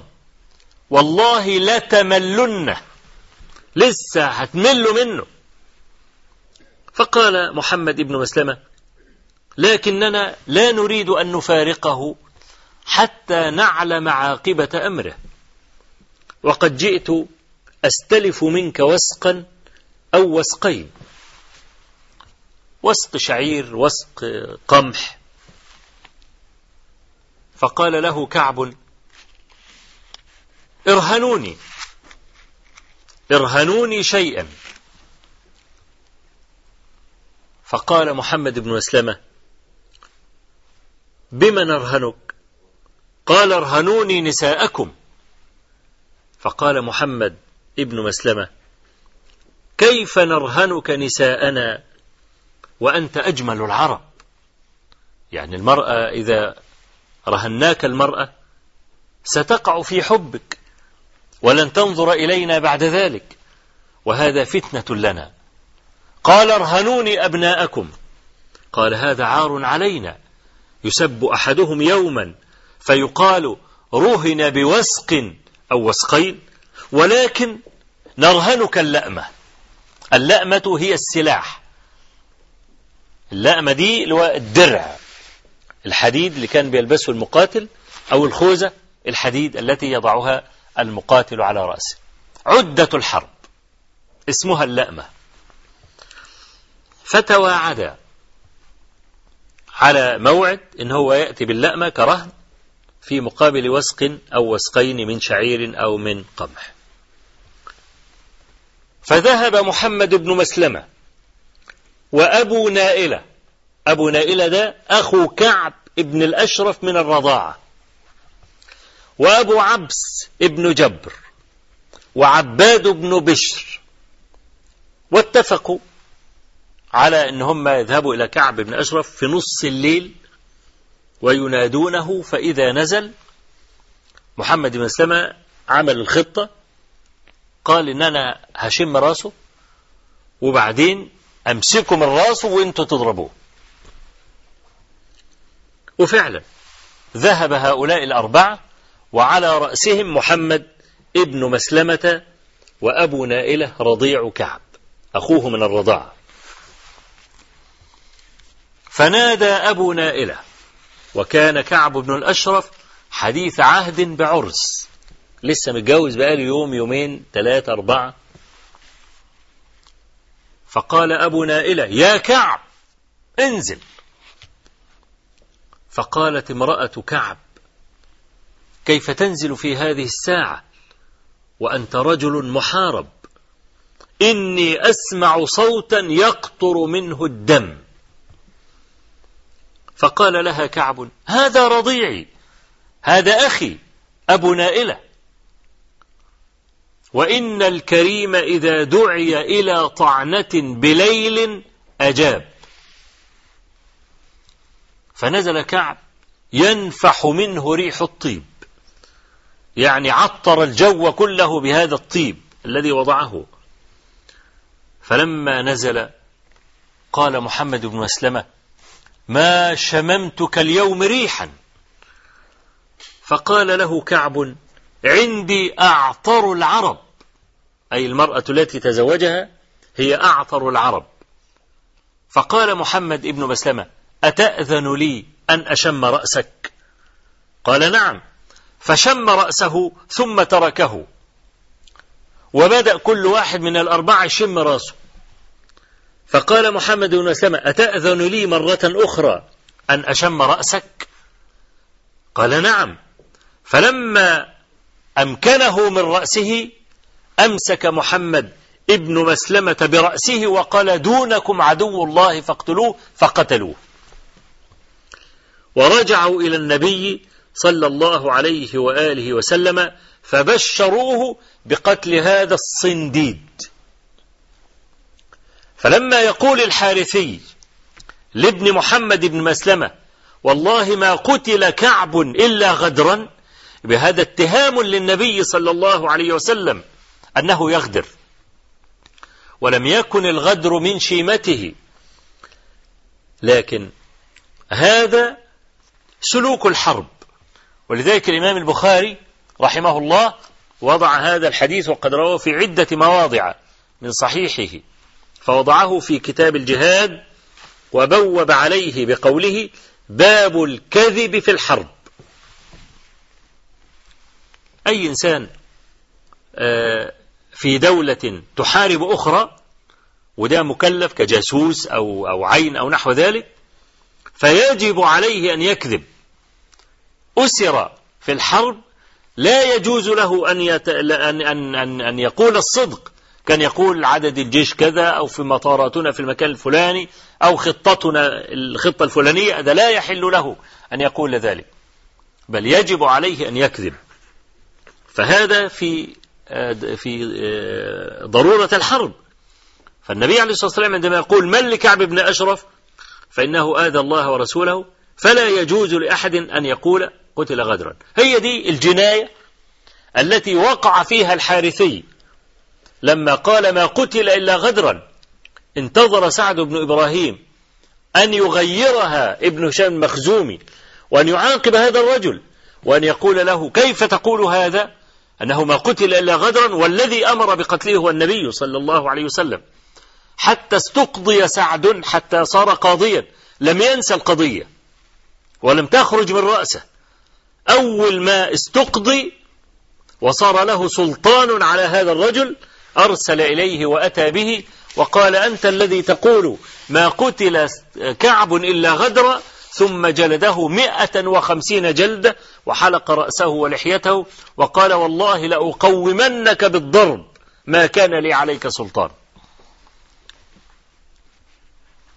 والله لتملنه. لسه هتملوا منه. فقال محمد بن مسلمة لكننا لا نريد أن نفارقه حتى نعلم عاقبة أمره. وقد جئت أستلف منك وسقا أو وسقين. وسق شعير وسق قمح. فقال له كعب ارهنوني ارهنوني شيئا. فقال محمد بن مسلمة بما نرهنك؟ قال ارهنوني نساءكم. فقال محمد ابن مسلمة كيف نرهنك نساءنا وأنت أجمل العرب؟ يعني المرأة إذا رهناك المرأة ستقع في حبك ولن تنظر إلينا بعد ذلك وهذا فتنة لنا. قال ارهنوني أبناءكم. قال هذا عار علينا. يسب أحدهم يوما فيقال رهن بوسق أو وسقين ولكن نرهنك اللأمة. اللأمة هي السلاح. اللأمة دي اللي هو الدرع الحديد اللي كان بيلبسه المقاتل أو الخوذة الحديد التي يضعها المقاتل على رأسه. عدة الحرب. اسمها اللأمة. فتواعدا على موعد إن هو يأتي باللأمة كرهن في مقابل وسق أو وسقين من شعير أو من قمح. فذهب محمد بن مسلمة وأبو نائلة. أبو نائلة ده أخو كعب ابن الأشرف من الرضاعة. وأبو عبس ابن جبر. وعباد بن بشر. واتفقوا على إن هم يذهبوا إلى كعب بن أشرف في نص الليل وينادونه فإذا نزل محمد بن سلمة عمل الخطة قال إن أنا هشم راسه وبعدين امسكه من راسه وإنتوا تضربوه. وفعلا ذهب هؤلاء الأربعة وعلى رأسهم محمد ابن مسلمة وأبو نائلة رضيع كعب أخوه من الرضاعة. فنادى أبو نائلة وكان كعب بن الأشرف حديث عهد بعرس. لسه متجوز بقاله يوم يومين ثلاثة أربعة. فقال أبو نائلة يا كعب انزل. فقالت امرأة كعب كيف تنزل في هذه الساعة؟ وأنت رجل محارب. إني أسمع صوتا يقطر منه الدم. فقال لها كعب هذا رضيعي هذا أخي أبو نائلة. وإن الكريم إذا دعي إلى طعنة بليل أجاب. فنزل كعب ينفح منه ريح الطيب يعني عطر الجو كله بهذا الطيب الذي وضعه. فلما نزل قال محمد بن مسلمة ما شممتك اليوم ريحا. فقال له كعب عندي أعطر العرب. أي المرأة التي تزوجها هي أعطر العرب. فقال محمد ابن مسلمة أتأذن لي أن أشم رأسك؟ قال نعم. فشم رأسه ثم تركه. وبدأ كل واحد من الأربعة يشم رأسه. فقال محمد بن مسلمة أتأذن لي مرة أخرى أن أشم رأسك؟ قال نعم. فلما أمكنه من رأسه أمسك محمد ابن مسلمة برأسه وقال دونكم عدو الله فاقتلوه فقتلوه. ورجعوا إلى النبي صلى الله عليه وآله وسلم فبشروه بقتل هذا الصنديد. فلما يقول الحارثي لابن محمد بن مسلمة والله ما قتل كعب إلا غدرا بهذا اتهام للنبي صلى الله عليه وسلم أنه يغدر. ولم يكن الغدر من شيمته. لكن هذا سلوك الحرب. ولذلك الإمام البخاري رحمه الله وضع هذا الحديث وقد رواه في عدة مواضع من صحيحه. فوضعه في كتاب الجهاد وبوب عليه بقوله باب الكذب في الحرب أي إنسان في دولة تحارب أخرى وده مكلف كجاسوس أو, أو عين أو نحو ذلك فيجب عليه أن يكذب أسر في الحرب لا يجوز له. أن, أن, أن, أن يقول الصدق كان يقول عدد الجيش كذا أو في مطاراتنا في المكان الفلاني أو خطتنا الخطة الفلانية هذا لا يحل له أن يقول ذلك. بل يجب عليه أن يكذب. فهذا في في ضرورة الحرب. فالنبي عليه الصلاة والسلام عندما يقول من لكعب بن أشرف فإنه آذى الله ورسوله فلا يجوز لأحد أن يقول قتل غدرا. هي دي الجناية التي وقع فيها الحارثي. لما قال ما قتل إلا غدرا انتظر سعد بن إبراهيم أن يغيرها ابن شام مخزومي وأن يعاقب هذا الرجل وأن يقول له كيف تقول هذا؟ أنه ما قتل إلا غدرا والذي أمر بقتله هو النبي صلى الله عليه وسلم. حتى استقضي سعد حتى صار قاضيا. لم ينسى القضية ولم تخرج من رأسه. أول ما استقضي وصار له سلطان على هذا الرجل أرسل إليه وأتى به وقال أنت الذي تقول ما قتل كعب إلا غدرا ثم جلده مئة وخمسين جلدة وحلق رأسه ولحيته وقال والله لأقومنك بالضرب ما كان لي عليك سلطان.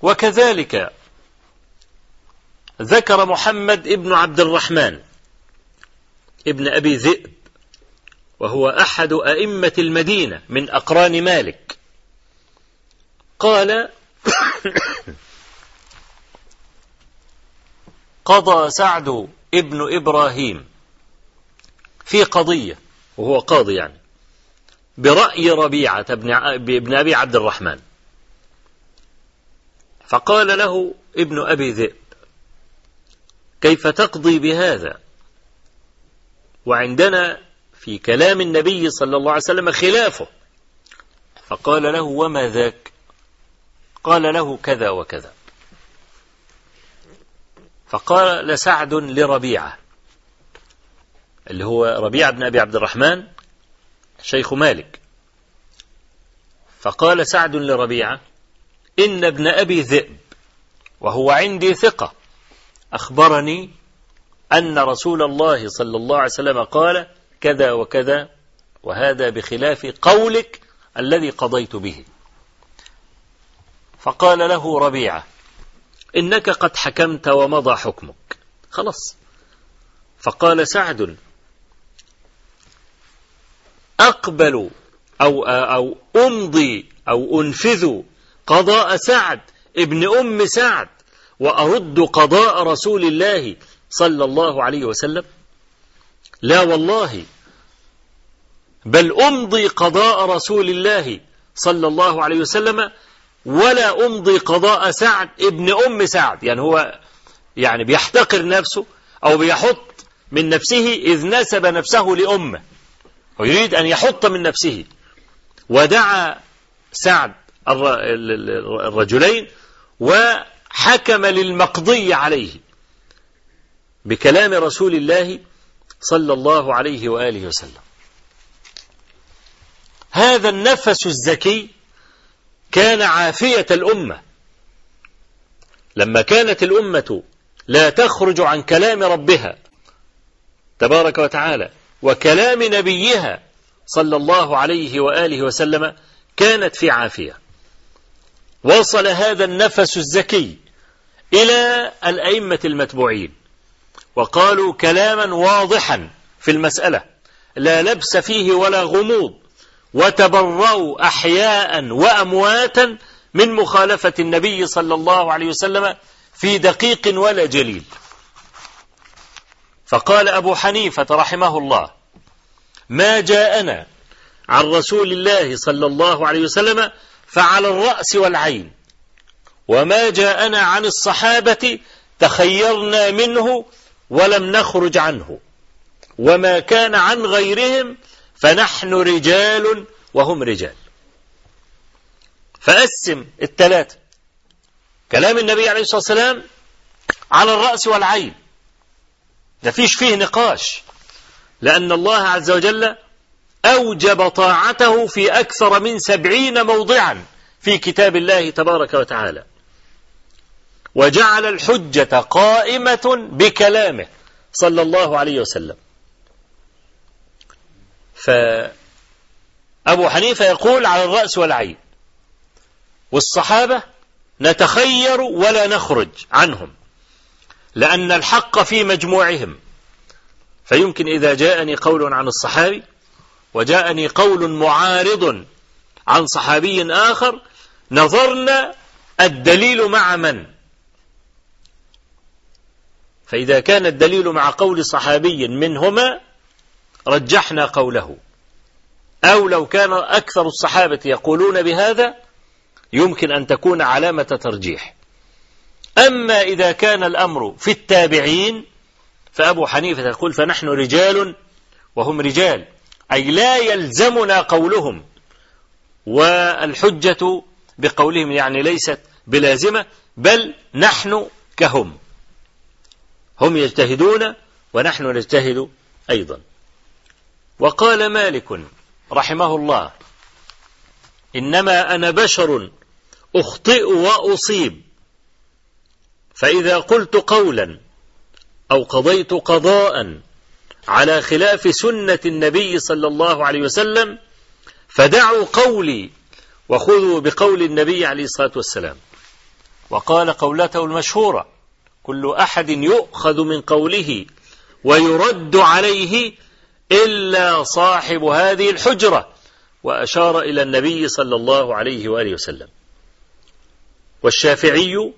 وكذلك ذكر محمد ابن عبد الرحمن ابن أبي ذئب وهو أحد أئمة المدينة من أقران مالك. قال قضى سعد ابن إبراهيم في قضية وهو قاضي يعني برأي ربيعة بن أبي عبد الرحمن. فقال له ابن أبي ذئب كيف تقضي بهذا؟ وعندنا في كلام النبي صلى الله عليه وسلم خلافه. فقال له وما ذاك؟ قال له كذا وكذا. فقال سعد لربيعة. اللي هو ربيعة بن أبي عبد الرحمن شيخ مالك. فقال سعد لربيعة إن ابن أبي ذئب وهو عندي ثقة أخبرني أن رسول الله صلى الله عليه وسلم قال كذا وكذا وهذا بخلاف قولك الذي قضيت به. فقال له ربيعة إنك قد حكمت ومضى حكمك. خلاص. فقال سعد أقبل أو, أو أمضي أو أنفذ قضاء سعد ابن أم سعد وأرد قضاء رسول الله صلى الله عليه وسلم. لا والله. بل أمضي قضاء رسول الله صلى الله عليه وسلم ولا أمضي قضاء سعد ابن أم سعد. يعني هو يعني بيحتقر نفسه أو بيحط من نفسه إذ نسب نفسه لأمه. ويريد أن يحط من نفسه. ودعا سعد الرجلين وحكم للمقضي عليه بكلام رسول الله صلى الله عليه وآله وسلم. هذا النفس الزكي كان عافية الأمة. لما كانت الأمة لا تخرج عن كلام ربها تبارك وتعالى وكلام نبيها صلى الله عليه وآله وسلم كانت في عافية. وصل هذا النفس الزكي إلى الأئمة المتبوعين. وقالوا كلاما واضحا في المسألة لا لبس فيه ولا غموض وتبرأوا أحياء وأمواتا من مخالفة النبي صلى الله عليه وسلم في دقيق ولا جليل. فقال أبو حنيفة رحمه الله ما جاءنا عن رسول الله صلى الله عليه وسلم فعلى الرأس والعين وما جاءنا عن الصحابة تخيرنا منه ولم نخرج عنه. وما كان عن غيرهم فنحن رجال وهم رجال. فقسم الثلاثة. كلام النبي عليه الصلاة والسلام على الرأس والعين. ده فيش فيه نقاش. لأن الله عز وجل أوجب طاعته في أكثر من سبعين موضعا في كتاب الله تبارك وتعالى. وجعل الحجة قائمة بكلامه صلى الله عليه وسلم. فأبو حنيفة يقول على الرأس والعين والصحابة نتخير ولا نخرج عنهم لأن الحق في مجموعهم. فيمكن إذا جاءني قول عن الصحابي وجاءني قول معارض عن صحابي آخر نظرنا الدليل مع من؟ فإذا كان الدليل مع قول صحابي منهما رجحنا قوله. أو لو كان أكثر الصحابة يقولون بهذا يمكن أن تكون علامة ترجيح. أما إذا كان الأمر في التابعين فأبو حنيفة يقول فنحن رجال وهم رجال. أي لا يلزمنا قولهم. والحجة بقولهم يعني ليست بلازمة بل نحن كهم. هم يجتهدون ونحن نجتهد أيضا. وقال مالك رحمه الله إنما أنا بشر أخطئ وأصيب فإذا قلت قولا أو قضيت قضاء على خلاف سنة النبي صلى الله عليه وسلم فدعوا قولي وخذوا بقول النبي عليه الصلاة والسلام. وقال قولته المشهورة كل أحد يؤخذ من قوله ويرد عليه إلا صاحب هذه الحجرة وأشار إلى النبي صلى الله عليه وآله وسلم. والشافعي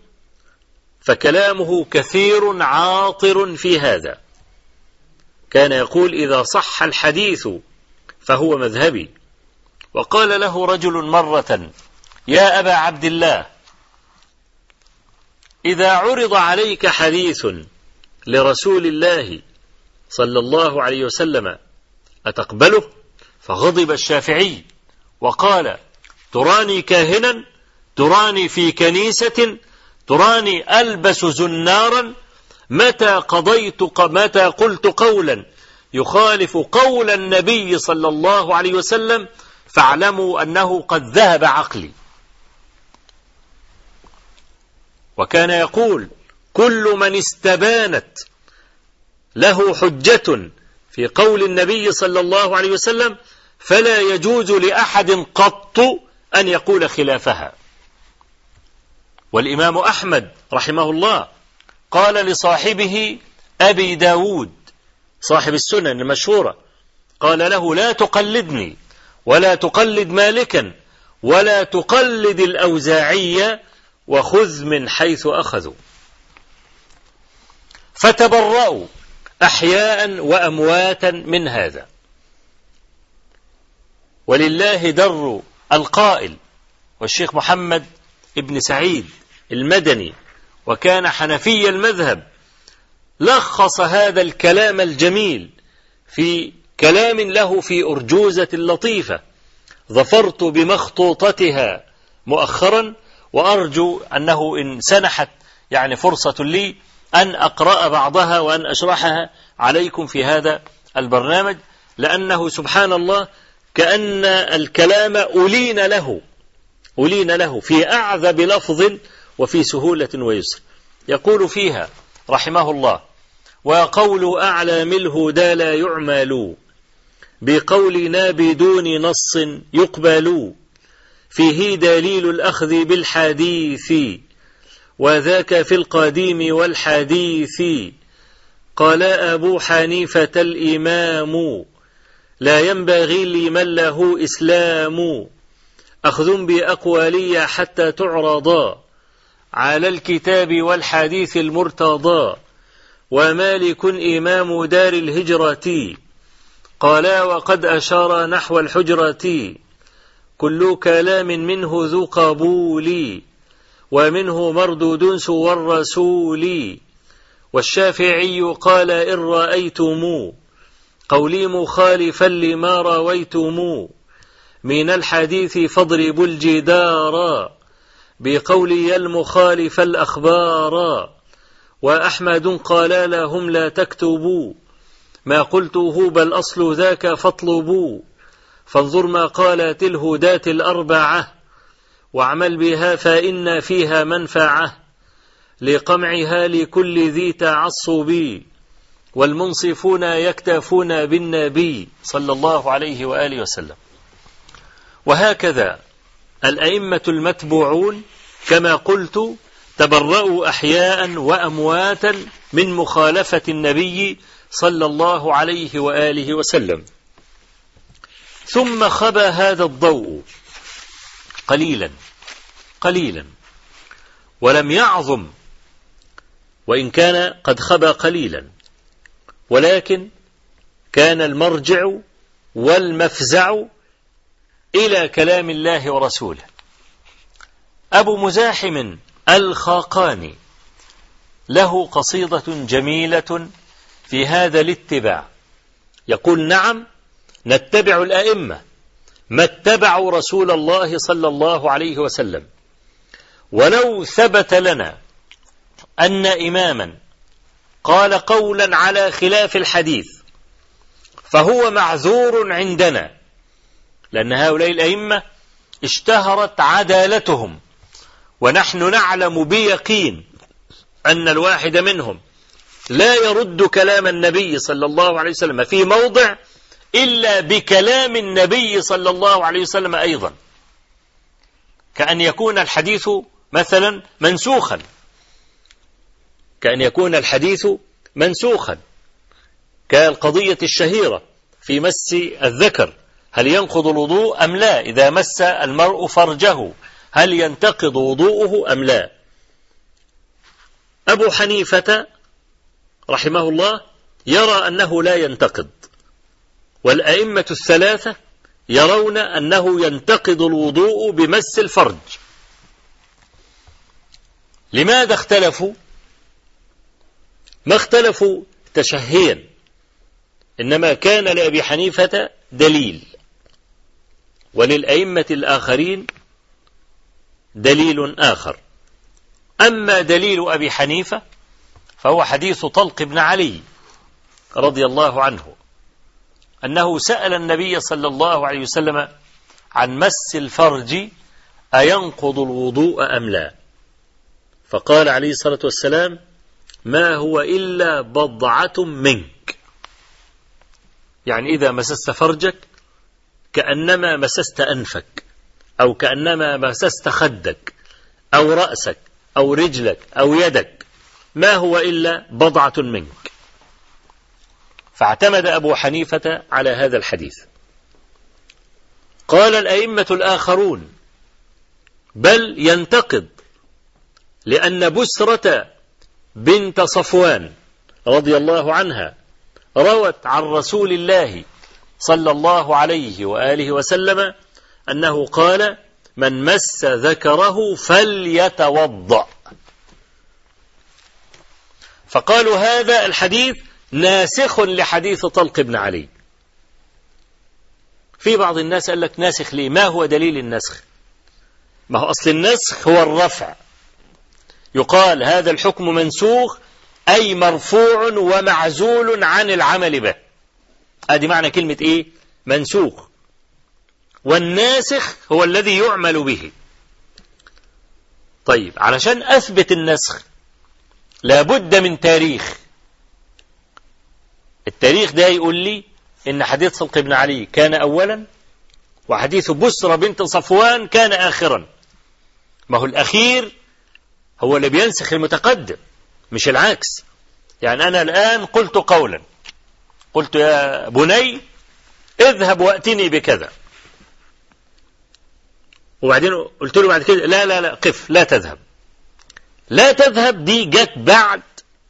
فكلامه كثير عاطر في هذا. كان يقول إذا صح الحديث فهو مذهبي. وقال له رجل مرة يا أبا عبد الله إذا عرض عليك حديث لرسول الله صلى الله عليه وسلم أتقبله؟ فغضب الشافعي وقال تراني كاهنا تراني في كنيسة تراني ألبس زنارا متى قضيت متى قلت قولا؟ يخالف قول النبي صلى الله عليه وسلم فاعلموا أنه قد ذهب عقلي. وكان يقول كل من استبانت له حجة في قول النبي صلى الله عليه وسلم فلا يجوز لأحد قط أن يقول خلافها. والإمام أحمد رحمه الله قال لصاحبه أبي داود صاحب السنن المشهورة قال له لا تقلدني ولا تقلد مالكا ولا تقلد الأوزاعية وخذ من حيث أخذوا. فتبرأوا أحياء وأمواتا من هذا. ولله در القائل والشيخ محمد ابن سعيد المدني وكان حنفي المذهب لخص هذا الكلام الجميل في كلام له في أرجوزة لطيفة ظفرت بمخطوطتها مؤخرا وأرجو أنه إن سنحت يعني فرصة لي أن أقرأ بعضها وأن أشرحها عليكم في هذا البرنامج لأنه سبحان الله كأن الكلام ألين له ألين له في أعذب لفظ وفي سهولة ويسر. يقول فيها رحمه الله وقول أعلام الهدى لا يعمل بقولنا بدون نص يقبل فيه دليل الأخذ بالحديث وذاك في القديم والحديث. قال أبو حنيفة الإمام لا ينبغي لمن له إسلام أخذ بأقوالي حتى تعرضا على الكتاب والحديث المرتضى. ومالك إمام دار الهجرة قالا وقد أشار نحو الحجرة كل كلام منه ذو قبول ومنه مردود سوى الرسول. والشافعي قال إن رأيتم قولي مخالفا لما رويتم من الحديث فاضربوا الجدار بقولي المخالف الأخبار. وأحمد قال لهم لا تكتبوا ما قلته بل أصل ذاك فاطلبوا. فانظر ما قالت الهداة الأربعة واعمل بها فإن فيها منفعة لقمعها لكل ذي تعصب والمنصفون يكتفون بالنبي صلى الله عليه وآله وسلم. وهكذا الأئمة المتبوعون كما قلت تبرأوا أحياء وأمواتا من مخالفة النبي صلى الله عليه وآله وسلم. ثم خبى هذا الضوء قليلا قليلا ولم يعظم وإن كان قد خبى قليلا ولكن كان المرجع والمفزع إلى كلام الله ورسوله. أبو مزاحم الخاقاني له قصيدة جميلة في هذا الاتباع يقول نعم نتبع الأئمة ما اتبعوا رسول الله صلى الله عليه وسلم. ولو ثبت لنا أن إماما قال قولا على خلاف الحديث فهو معذور عندنا لأن هؤلاء الأئمة اشتهرت عدالتهم ونحن نعلم بيقين أن الواحد منهم لا يرد كلام النبي صلى الله عليه وسلم في موضع إلا بكلام النبي صلى الله عليه وسلم أيضا. كأن يكون الحديث مثلا منسوخا. كأن يكون الحديث منسوخا. كالقضية الشهيرة في مس الذكر. هل ينقض الوضوء أم لا؟ إذا مس المرء فرجه هل ينتقض وضوءه أم لا؟ أبو حنيفة رحمه الله يرى أنه لا ينتقض. والأئمة الثلاثة يرون أنه ينتقض الوضوء بمس الفرج. لماذا اختلفوا؟ ما اختلفوا تشهيا. إنما كان لأبي حنيفة دليل. وللأئمة الآخرين دليل آخر. أما دليل أبي حنيفة فهو حديث طلق بن علي رضي الله عنه. أنه سأل النبي صلى الله عليه وسلم عن مس الفرج أينقض الوضوء أم لا؟ فقال عليه الصلاة والسلام ما هو إلا بضعة منك. يعني إذا مسست فرجك كأنما مسست أنفك أو كأنما مسست خدك أو رأسك أو رجلك أو يدك. ما هو إلا بضعة منك؟ فاعتمد أبو حنيفة على هذا الحديث. قال الأئمة الآخرون بل ينتقد لأن بسرة بنت صفوان رضي الله عنها روت عن رسول الله صلى الله عليه وآله وسلم أنه قال من مس ذكره فليتوضأ فقالوا هذا الحديث ناسخ لحديث طلق بن علي. في بعض الناس قال لك ناسخ ليه؟ ما هو دليل النسخ؟ ما هو أصل النسخ هو الرفع. يقال هذا الحكم منسوخ أي مرفوع ومعزول عن العمل به. أدي معنى كلمة إيه؟ منسوخ. والناسخ هو الذي يعمل به. طيب علشان أثبت النسخ لابد من تاريخ. التاريخ ده يقول لي إن حديث صلق بن علي كان اولا وحديث بسرة بنت صفوان كان اخرا. ما هو الأخير هو اللي بينسخ المتقدم مش العكس. يعني أنا الآن قلت قولا. قلت يا بني اذهب وأتني بكذا. وبعدين قلت له بعد كده لا لا لا قف لا تذهب. لا تذهب دي جت بعد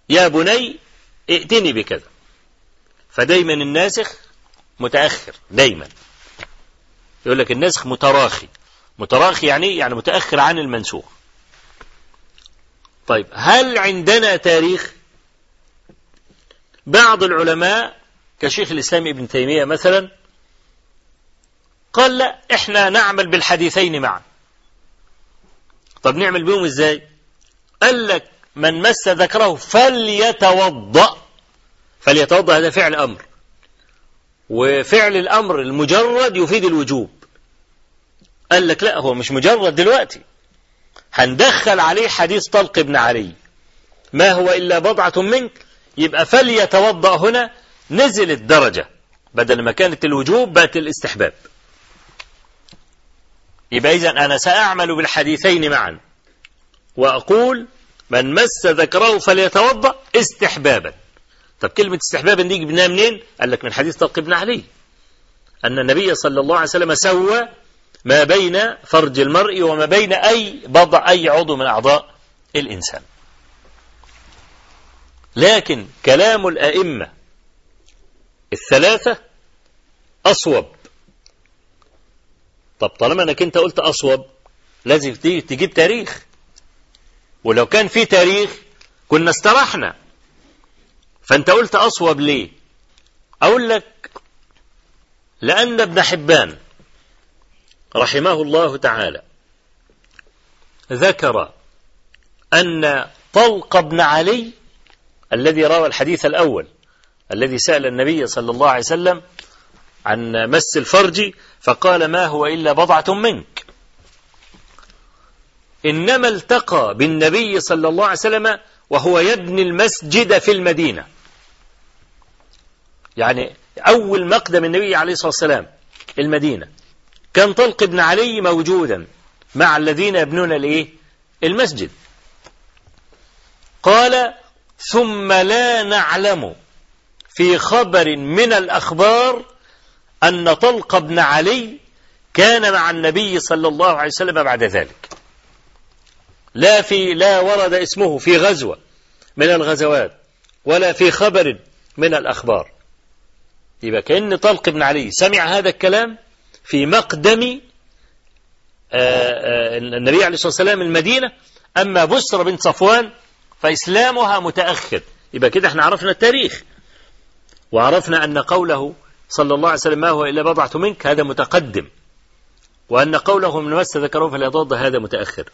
يا بني ائتني بكذا. فدايما الناسخ متأخر دايما. يقول لك الناسخ متراخي. متراخي يعني يعني متأخر عن المنسوخ. طيب هل عندنا تاريخ؟ بعض العلماء كشيخ الإسلام ابن تيمية مثلا قال لا إحنا نعمل بالحديثين معا. طب نعمل بهم إزاي؟ قال لك من مس ذكره فليتوضأ. فليتوضأ هذا فعل أمر. وفعل الأمر المجرد يفيد الوجوب. قال لك لا هو مش مجرد دلوقتي. هندخل عليه حديث طلق بن علي. ما هو إلا بضعة منك؟ يبقى فليتوضأ هنا. نزل الدرجة بدل ما كانت الوجوب بقت الاستحباب. يبقى إذا أنا سأعمل بالحديثين معا. وأقول من مس ذكره فليتوضأ استحبابا. طب كلمة استحبابا دي جبناها منين؟ قال لك من حديث طلق بن علي. أن النبي صلى الله عليه وسلم سوى ما بين فرج المرء وما بين أي بضع أي عضو من أعضاء الإنسان. لكن كلام الأئمة الثلاثة أصوب. طب طالما أنك أنت قلت أصوب لازم تجيب تاريخ. ولو كان في تاريخ كنا استرحنا. فأنت قلت أصوب ليه؟ أقول لك لأن ابن حبان رحمه الله تعالى ذكر أن طلق بن علي الذي روى الحديث الأول الذي سأل النبي صلى الله عليه وسلم عن مس الفرج فقال ما هو إلا بضعة منك. إنما التقى بالنبي صلى الله عليه وسلم وهو يبني المسجد في المدينة. يعني أول مقدم النبي عليه الصلاة والسلام المدينة. كان طلق بن علي موجودا مع الذين يبنون الإيه؟ المسجد. قال ثم لا نعلم في خبر من الأخبار أن طلق بن علي كان مع النبي صلى الله عليه وسلم بعد ذلك. لا في لا ورد اسمه في غزوة من الغزوات ولا في خبر من الأخبار. يبقى كأن طلق بن علي سمع هذا الكلام في مقدم آه، آه، النبي عليه الصلاة والسلام المدينة. أما بسرة بنت صفوان فإسلامها متأخر. يبقى كده إحنا عرفنا التاريخ. وعرفنا أن قوله صلى الله عليه وسلم ما هو إلا بضعة منك؟ هذا متقدم. وأن قوله من مس ذكره فلا يضاد هذا متأخر.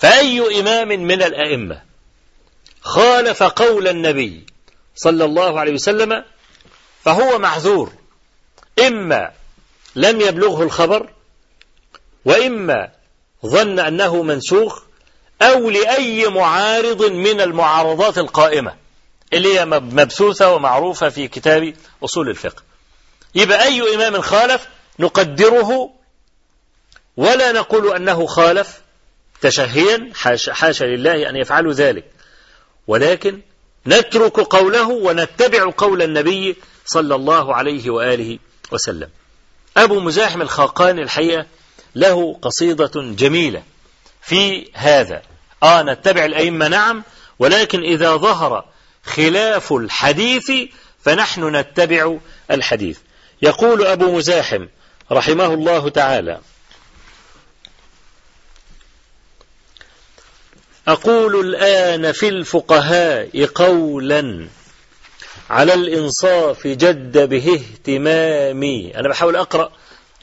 فأي إمام من الأئمة خالف قول النبي صلى الله عليه وسلم فهو معذور. إما لم يبلغه الخبر وإما ظن أنه منسوخ أو لأي معارض من المعارضات القائمة اللي هي مبثوثة ومعروفة في كتاب أصول الفقه. يبقى أي إمام خالف نقدره ولا نقول أنه خالف تشهيا حاشا, حاشا لله أن يفعلوا ذلك. ولكن نترك قوله ونتبع قول النبي صلى الله عليه وآله وسلم. أبو مزاحم الخاقان الحقيقة له قصيدة جميلة في هذا. آه نتبع الأئمة نعم ولكن إذا ظهر خلاف الحديث فنحن نتبع الحديث. يقول أبو مزاحم رحمه الله تعالى أقول الآن في الفقهاء قولا على الإنصاف جد به اهتمامي. أنا بحاول أقرأ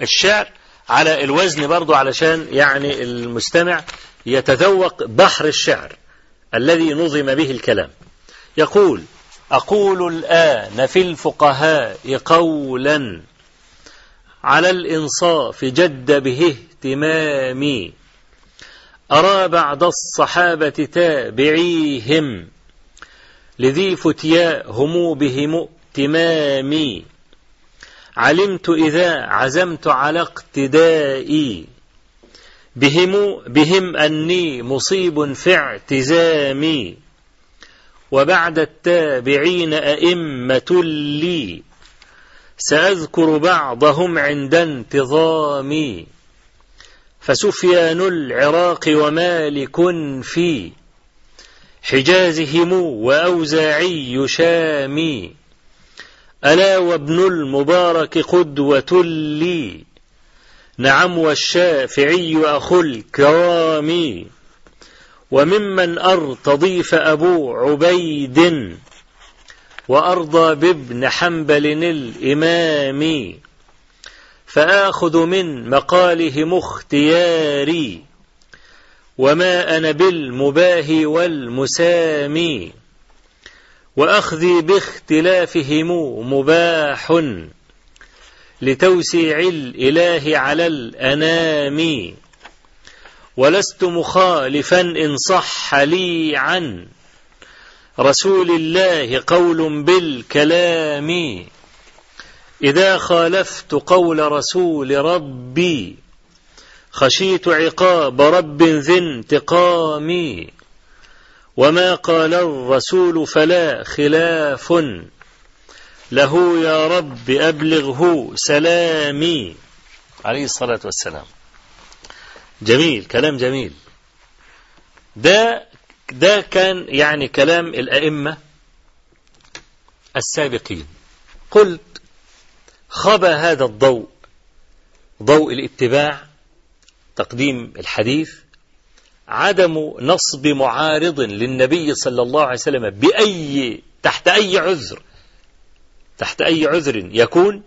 الشعر على الوزن برضو علشان يعني المستمع يتذوق بحر الشعر الذي نظم به الكلام. يقول أقول الآن في الفقهاء قولا على الإنصاف جد به اهتمامي. أرى بعد الصحابة تابعيهم لذي فتيا هم بهم ائتمامي. علمت إذا عزمت على اقتدائي. بهم بهم أني مصيب في اعتزامي. وبعد التابعين أئمة لي سأذكر بعضهم عند انتظامي. فسفيان العراق ومالك في حجازهم وأوزاعي شامي. ألا وابن المبارك قدوة لي. نعم والشافعي أخو الكرام. وممن أرتضي فأبو عبيد. وأرضى بابن حنبل الإمام. فآخذ من مقالهم اختياري وما أنا بالمباهي والمسامي وأخذي باختلافهم مباح لتوسيع الإله على الأنام ولست مخالفا إن صح لي عن رسول الله قول بالكلام إذا خالفت قول رسول ربي خشيت عقاب رب ذي انتقام وما قال الرسول فلا خلاف. له يا رب أبلغه سلامي. عليه الصلاة والسلام. جميل كلام جميل. ده ده كان يعني كلام الأئمة السابقين. قلت خبى هذا الضوء. ضوء الاتباع تقديم الحديث عدم نصب معارض للنبي صلى الله عليه وسلم بأي تحت أي عذر تحت أي عذر يكون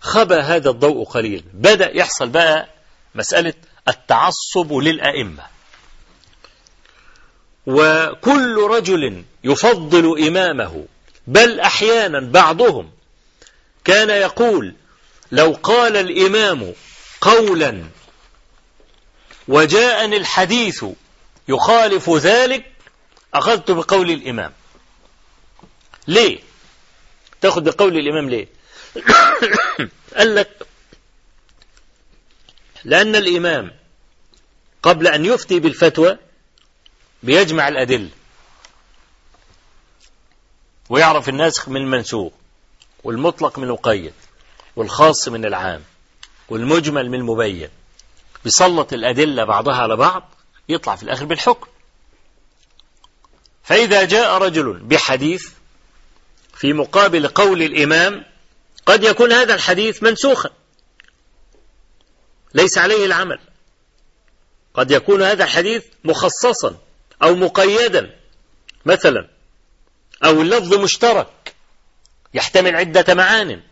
خبى هذا الضوء قليل بدأ يحصل بقى مسألة التعصب للأئمة. وكل رجل يفضل إمامه بل أحيانا بعضهم كان يقول لو قال الإمام قولا وجاءني الحديث يخالف ذلك أخذت بقول الإمام. ليه؟ تأخذ بقول الإمام ليه؟ قال لك لأن الإمام قبل أن يفتي بالفتوى بيجمع الأدلة ويعرف الناسخ من المنسوخ والمطلق من المقيد والخاص من العام والمجمل من المبين. بيسلط الأدلة بعضها على بعض يطلع في الآخر بالحكم. فإذا جاء رجل بحديث في مقابل قول الإمام قد يكون هذا الحديث منسوخا. ليس عليه العمل. قد يكون هذا الحديث مخصصا أو مقيدا. مثلا أو اللفظ مشترك. يحتمل عدة معان.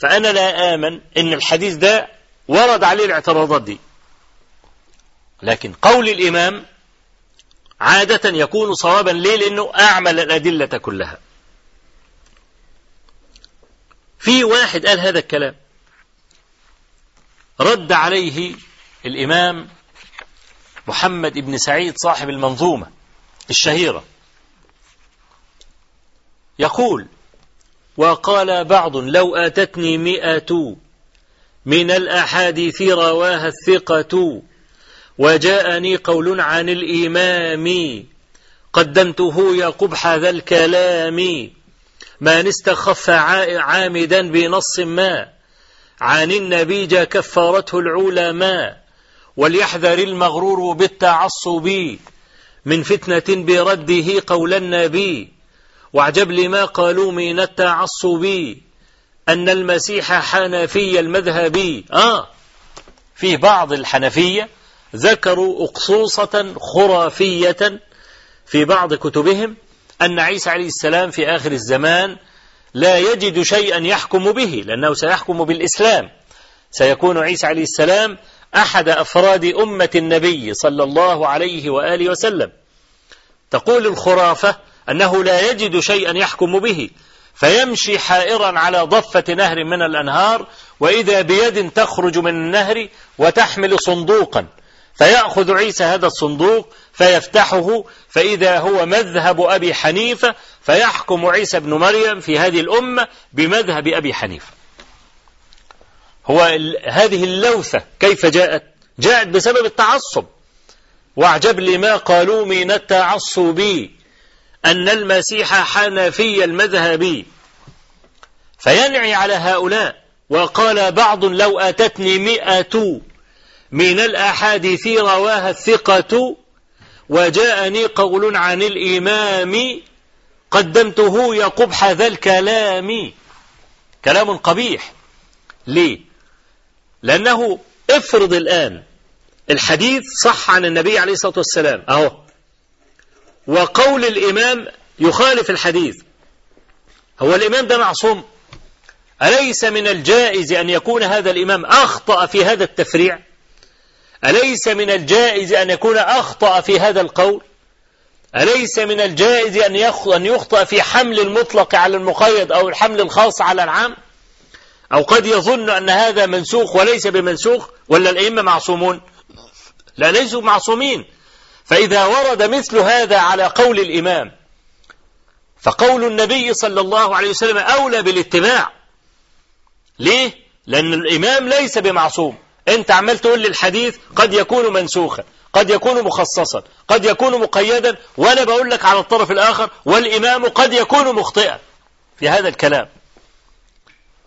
فأنا لا آمن أن الحديث ده ورد عليه الاعتراضات دي. لكن قول الإمام عادة يكون صوابا. ليه؟ لأنه أعمل الأدلة كلها. في واحد قال هذا الكلام. رد عليه الإمام محمد بن سعيد صاحب المنظومة الشهيرة. يقول وقال بعض لو أتتني مئة من الأحاديث رواها الثقة وجاءني قول عن الإمام قدمته يا قبح ذا الكلام من استخف عامدا بنص ما عن النبي جا كفارته العلماء وليحذر المغرور بالتعصب من فتنة برده قول النبي واعجب لما قالوا من التعصب أن المسيح حنفي المذهبي. آه. في بعض الحنفية ذكروا أقصوصة خرافية في بعض كتبهم أن عيسى عليه السلام في آخر الزمان لا يجد شيئا يحكم به لأنه سيحكم بالإسلام. سيكون عيسى عليه السلام أحد أفراد أمة النبي صلى الله عليه وآله وسلم. تقول الخرافة أنه لا يجد شيئا يحكم به فيمشي حائرا على ضفة نهر من الأنهار وإذا بيد تخرج من النهر وتحمل صندوقا. فيأخذ عيسى هذا الصندوق فيفتحه فإذا هو مذهب أبي حنيفة فيحكم عيسى بن مريم في هذه الأمة بمذهب أبي حنيفة. هو هذه اللوثة كيف جاءت؟ جاءت بسبب التعصب. واعجب لما قالوا من التعصب أن المسيح حنفي المذهبي فينعي على هؤلاء وقال بعض لو أتتني مئة من الأحاديث رواها الثقة وجاءني قول عن الإمام قدمته يا قبح ذا الكلام. كلام قبيح. ليه؟ لأنه افرض الآن الحديث صح عن النبي عليه الصلاة والسلام. أهو. وقول الإمام يخالف الحديث. هو الإمام ده معصوم. أليس من الجائز أن يكون هذا الإمام أخطأ في هذا التفريع؟ أليس من الجائز أن يكون أخطأ في هذا القول؟ أليس من الجائز أن يخطأ في حمل المطلق على المقيد أو الحمل الخاص على العام؟ أو قد يظن أن هذا منسوخ وليس بمنسوخ ولا الأئمة معصومون؟ لا ليسوا معصومين. فإذا ورد مثل هذا على قول الإمام فقول النبي صلى الله عليه وسلم أولى بالاتباع. ليه؟ لأن الإمام ليس بمعصوم. أنت عمال تقول لي الحديث قد يكون منسوخا قد يكون مخصصا قد يكون مقيدا وأنا بقول لك على الطرف الآخر والإمام قد يكون مخطئا. في هذا الكلام.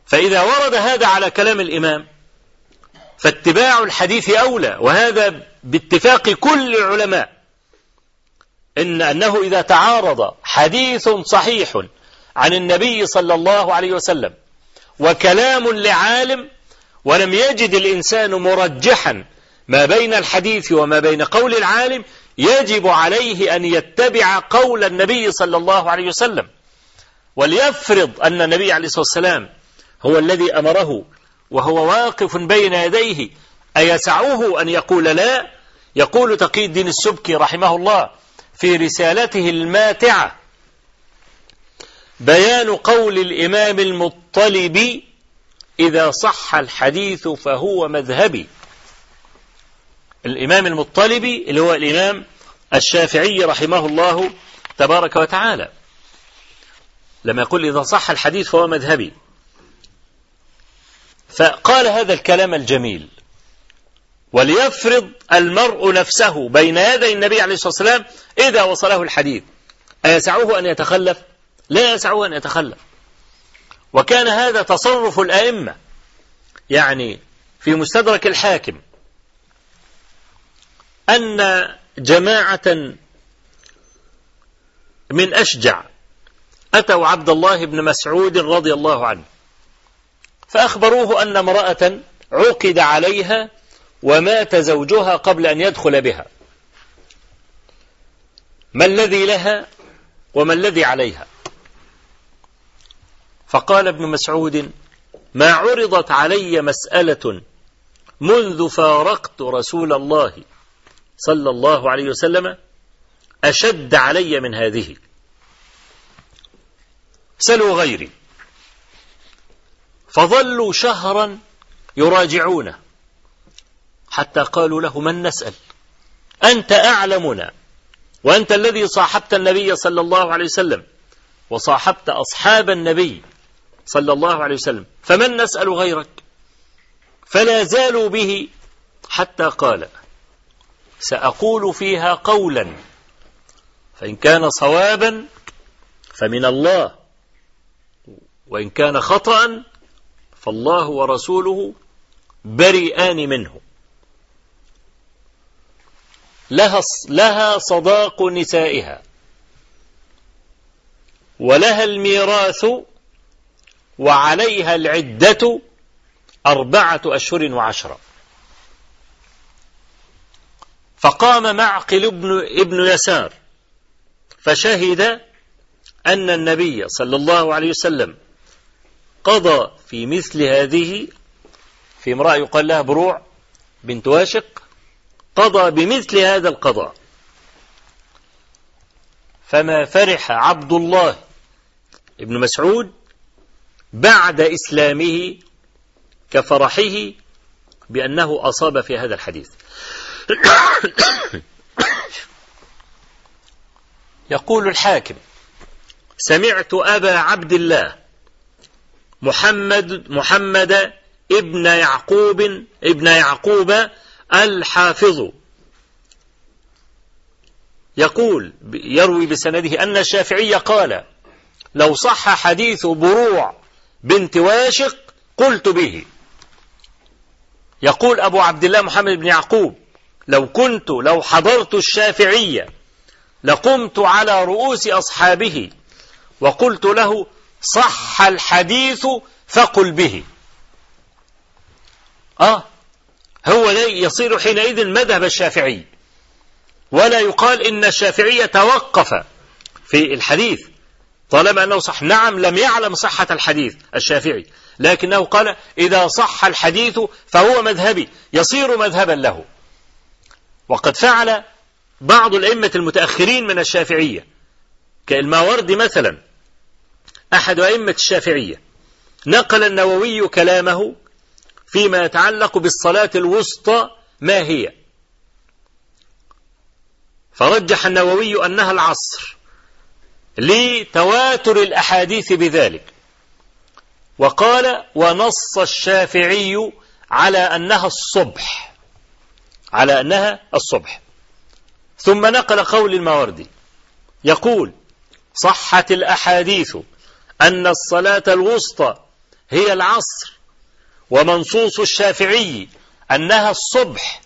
فإذا ورد هذا على كلام الإمام فاتباع الحديث أولى وهذا باتفاق كل العلماء. إن أنه إذا تعارض حديث صحيح عن النبي صلى الله عليه وسلم وكلام لعالم ولم يجد الإنسان مرجحا ما بين الحديث وما بين قول العالم يجب عليه أن يتبع قول النبي صلى الله عليه وسلم. وليفرض أن النبي عليه الصلاة والسلام هو الذي أمره وهو واقف بين يديه أيسعه أن يقول لا؟ يقول تقي الدين السبكي رحمه الله في رسالته الماتعة. بيان قول الإمام المطلب إذا صح الحديث فهو مذهبي. الإمام المطلبي اللي هو الإمام الشافعي رحمه الله تبارك وتعالى. لما يقول إذا صح الحديث فهو مذهبي. فقال هذا الكلام الجميل. وليفرض المرء نفسه بين يدي النبي عليه الصلاة والسلام إذا وصله الحديث. أيسعه أن يتخلف؟ لا يسعه أن يتخلف. وكان هذا تصرف الأئمة. يعني في مستدرك الحاكم. أن جماعة من أشجع أتوا عبد الله بن مسعود رضي الله عنه. فأخبروه أن امرأة عقد عليها ومات زوجها قبل أن يدخل بها. ما الذي لها وما الذي عليها؟ فقال ابن مسعود ما عرضت علي مسألة منذ فارقت رسول الله صلى الله عليه وسلم أشد علي من هذه. سلوا غيري. فظلوا شهرا يراجعونه. حتى قالوا له من نسأل؟ أنت أعلمنا وأنت الذي صاحبت النبي صلى الله عليه وسلم وصاحبت أصحاب النبي صلى الله عليه وسلم فمن نسأل غيرك؟ فلا زالوا به حتى قال سأقول فيها قولا فإن كان صوابا فمن الله وإن كان خطأ فالله ورسوله بريئان منه. لها لها صداق نسائها. ولها الميراث وعليها العدة أربعة أشهر وعشرة فقام معقل ابن, ابن يسار فشهد أن النبي صلى الله عليه وسلم قضى في مثل هذه في امرأة يقال لها بروع بنت واشق قضى بمثل هذا القضاء. فما فرح عبد الله ابن مسعود بعد إسلامه كفرحه بأنه أصاب في هذا الحديث. يقول الحاكم سمعت أبا عبد الله محمد محمد ابن يعقوب ابن يعقوب الحافظ. يقول يروي بسنده أن الشافعي قال لو صح حديث بروع بنت واشق قلت به. يقول أبو عبد الله محمد بن يعقوب لو كنت لو حضرت الشافعية لقمت على رؤوس أصحابه وقلت له صح الحديث فقل به. آه هو يصير حينئذ مذهب الشافعي. ولا يقال إن الشافعي توقف في الحديث طالما أنه صح. نعم لم يعلم صحة الحديث الشافعي لكنه قال إذا صح الحديث فهو مذهبي يصير مذهبا له. وقد فعل بعض الأئمة المتأخرين من الشافعية كإلماوردي مثلا أحد أئمة الشافعية نقل النووي كلامه فيما يتعلق بالصلاة الوسطى ما هي؟ فرجح النووي أنها العصر لتواتر الأحاديث بذلك. وقال ونص الشافعي على أنها الصبح على أنها الصبح. ثم نقل قول الماوردي يقول صحت الأحاديث أن الصلاة الوسطى هي العصر ومنصوص الشافعي أنها الصبح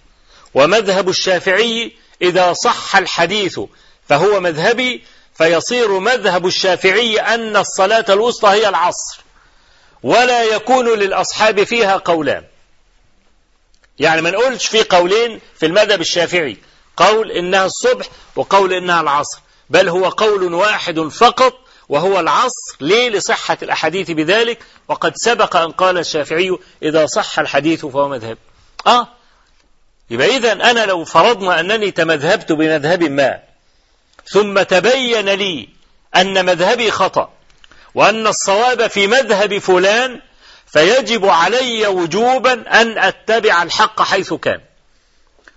ومذهب الشافعي إذا صح الحديث فهو مذهبي فيصير مذهب الشافعي أن الصلاة الوسطى هي العصر ولا يكون للأصحاب فيها قولان. يعني ما نقولش في قولين في المذهب الشافعي قول إنها الصبح وقول إنها العصر بل هو قول واحد فقط وهو العصر ليه لصحة الأحاديث بذلك؟ وقد سبق أن قال الشافعي إذا صح الحديث فهو مذهب. آه. يبقى إذا أنا لو فرضنا أنني تمذهبت بمذهب ما ثم تبين لي أن مذهبي خطأ وأن الصواب في مذهب فلان فيجب علي وجوبا أن أتبع الحق حيث كان.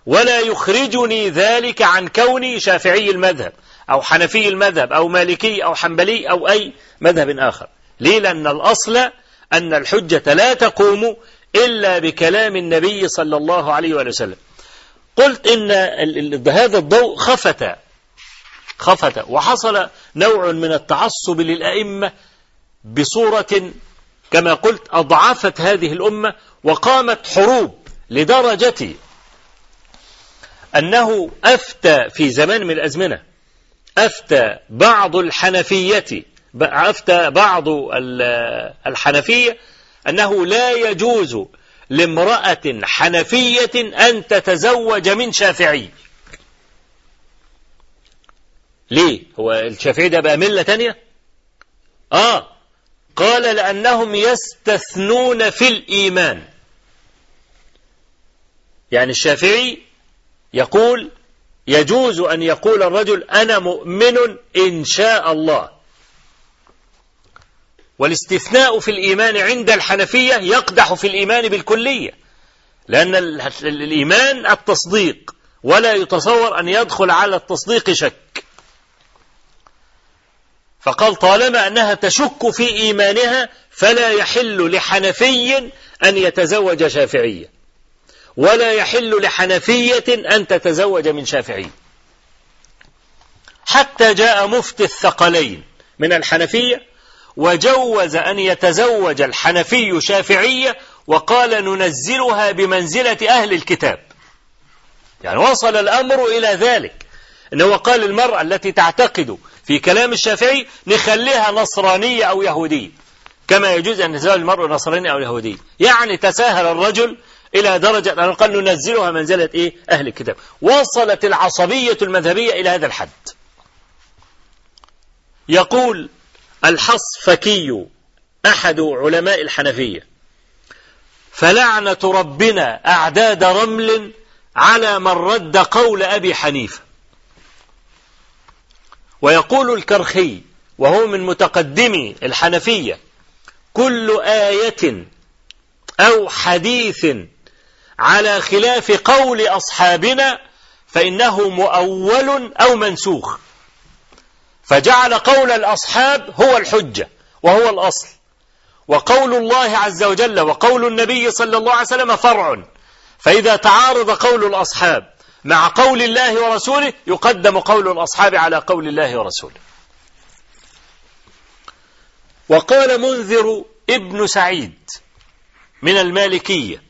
ولا يخرجني ذلك عن كوني شافعي المذهب. أو حنفي المذهب أو مالكي أو حنبلي أو أي مذهب آخر. ليه؟ لأن الأصل أن الحجة لا تقوم إلا بكلام النبي صلى الله عليه وآله وسلم. قلت إن هذا الضوء خفت خفت وحصل نوع من التعصب للأئمة بصورة كما قلت أضعفت هذه الأمة وقامت حروب لدرجة أنه أفتى في زمان من الأزمنة. أفتى بعض الحنفية أفتى بعض الحنفية أنه لا يجوز لامرأة حنفية أن تتزوج من شافعي. ليه؟ هو الشافعي ده بقى ملة تانية؟ آه. قال لأنهم يستثنون في الإيمان. يعني الشافعي يقول يجوز أن يقول الرجل أنا مؤمن إن شاء الله. والاستثناء في الإيمان عند الحنفية يقدح في الإيمان بالكلية لأن الإيمان التصديق ولا يتصور أن يدخل على التصديق شك. فقال طالما أنها تشك في إيمانها فلا يحل لحنفي أن يتزوج شافعية. ولا يحل لحنفية أن تتزوج من شافعي. حتى جاء مفتي الثقلين من الحنفية وجوز أن يتزوج الحنفي شافعية وقال ننزلها بمنزلة أهل الكتاب. يعني وصل الأمر إلى ذلك. أنه قال المرأة التي تعتقد في كلام الشافعي نخليها نصرانية أو يهودية. كما يجوز أن تزوج المرأة نصرانية أو يهودية. يعني تساهل الرجل إلى درجة أن قال ننزلها منزلة إيه؟ أهل الكتاب. وصلت العصبية المذهبية إلى هذا الحد. يقول الحصفكي أحد علماء الحنفية فلعنة ربنا أعداد رمل على من رد قول أبي حنيفة. ويقول الكرخي وهو من متقدمي الحنفية كل آية أو حديث على خلاف قول أصحابنا فإنه مؤول أو منسوخ. فجعل قول الأصحاب هو الحجة وهو الأصل. وقول الله عز وجل وقول النبي صلى الله عليه وسلم فرع. فإذا تعارض قول الأصحاب مع قول الله ورسوله يقدم قول الأصحاب على قول الله ورسوله. وقال منذر ابن سعيد من المالكية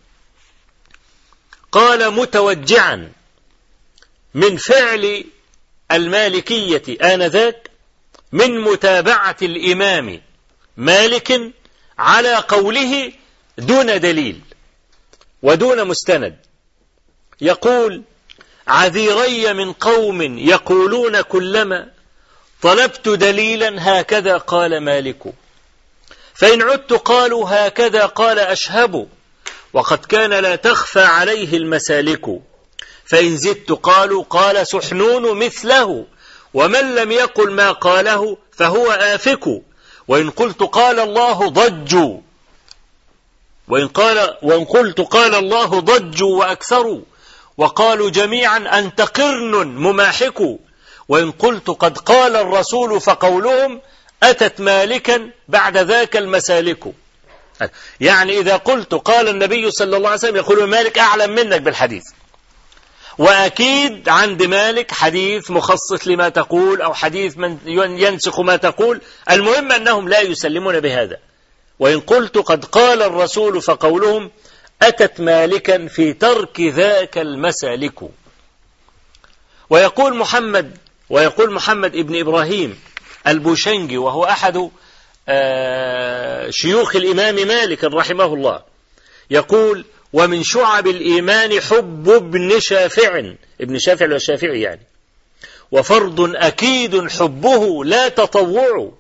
قال متوجعا من فعل المالكية آنذاك من متابعة الإمام مالك على قوله دون دليل ودون مستند. يقول عذيري من قوم يقولون كلما طلبت دليلا هكذا قال مالك فإن عدت قالوا هكذا قال أشهب. وقد كان لا تخفى عليه المسالك. فإن زدت قالوا قال سحنون مثله ومن لم يقل ما قاله فهو آفك. وإن قلت قال الله ضجوا وإن, قال وإن قلت قال الله ضجوا وأكثروا وقالوا جميعا أنت قرن مماحك. وإن قلت قد قال الرسول فقولهم أتت مالكا بعد ذاك المسالك. يعني إذا قلت قال النبي صلى الله عليه وسلم يقول مالك أعلم منك بالحديث. وأكيد عند مالك حديث مخصص لما تقول أو حديث من ينسخ ما تقول. المهم أنهم لا يسلمون بهذا. وإن قلت قد قال الرسول فقولهم أتت مالكا في ترك ذاك المسالك. ويقول محمد ويقول محمد ابن إبراهيم البوشنجي وهو أحد شيوخ الإمام مالك رحمه الله يقول ومن شعب الإيمان حب ابن شافع. ابن شافع والشافعي يعني. وفرض أكيد حبه لا تطوع.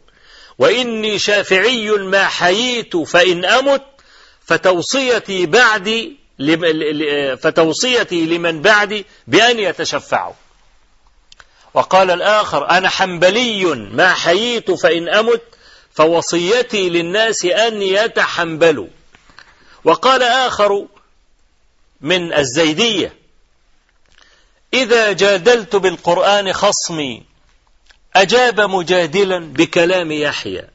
وإني شافعي ما حييت فإن أمت. فتوصيتي بعدي فتوصيتي لمن بعدي بأن يتشفعوا وقال الآخر أنا حنبلي ما حييت فإن أمت. فوصيتي للناس أن يتحنبلوا وقال آخر من الزيدية إذا جادلت بالقرآن خصمي أجاب مجادلا بكلام يحيى.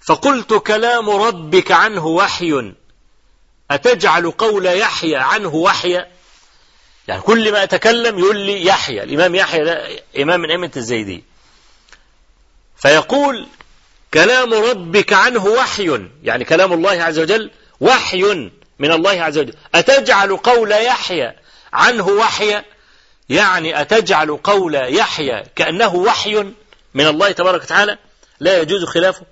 فقلت كلام ربك عنه وحي أتجعل قول يحيى عنه وحيا؟ يعني كل ما أتكلم يقول لي يحيى. الإمام يحيى ده إمام من أئمة الزيدية. فيقول كلام ربك عنه وحي. يعني كلام الله عز وجل وحي من الله عز وجل. أتجعل قول يحيى عنه وحيا يعني أتجعل قول يحيى كأنه وحي من الله تبارك وتعالى؟ لا يجوز خلافه.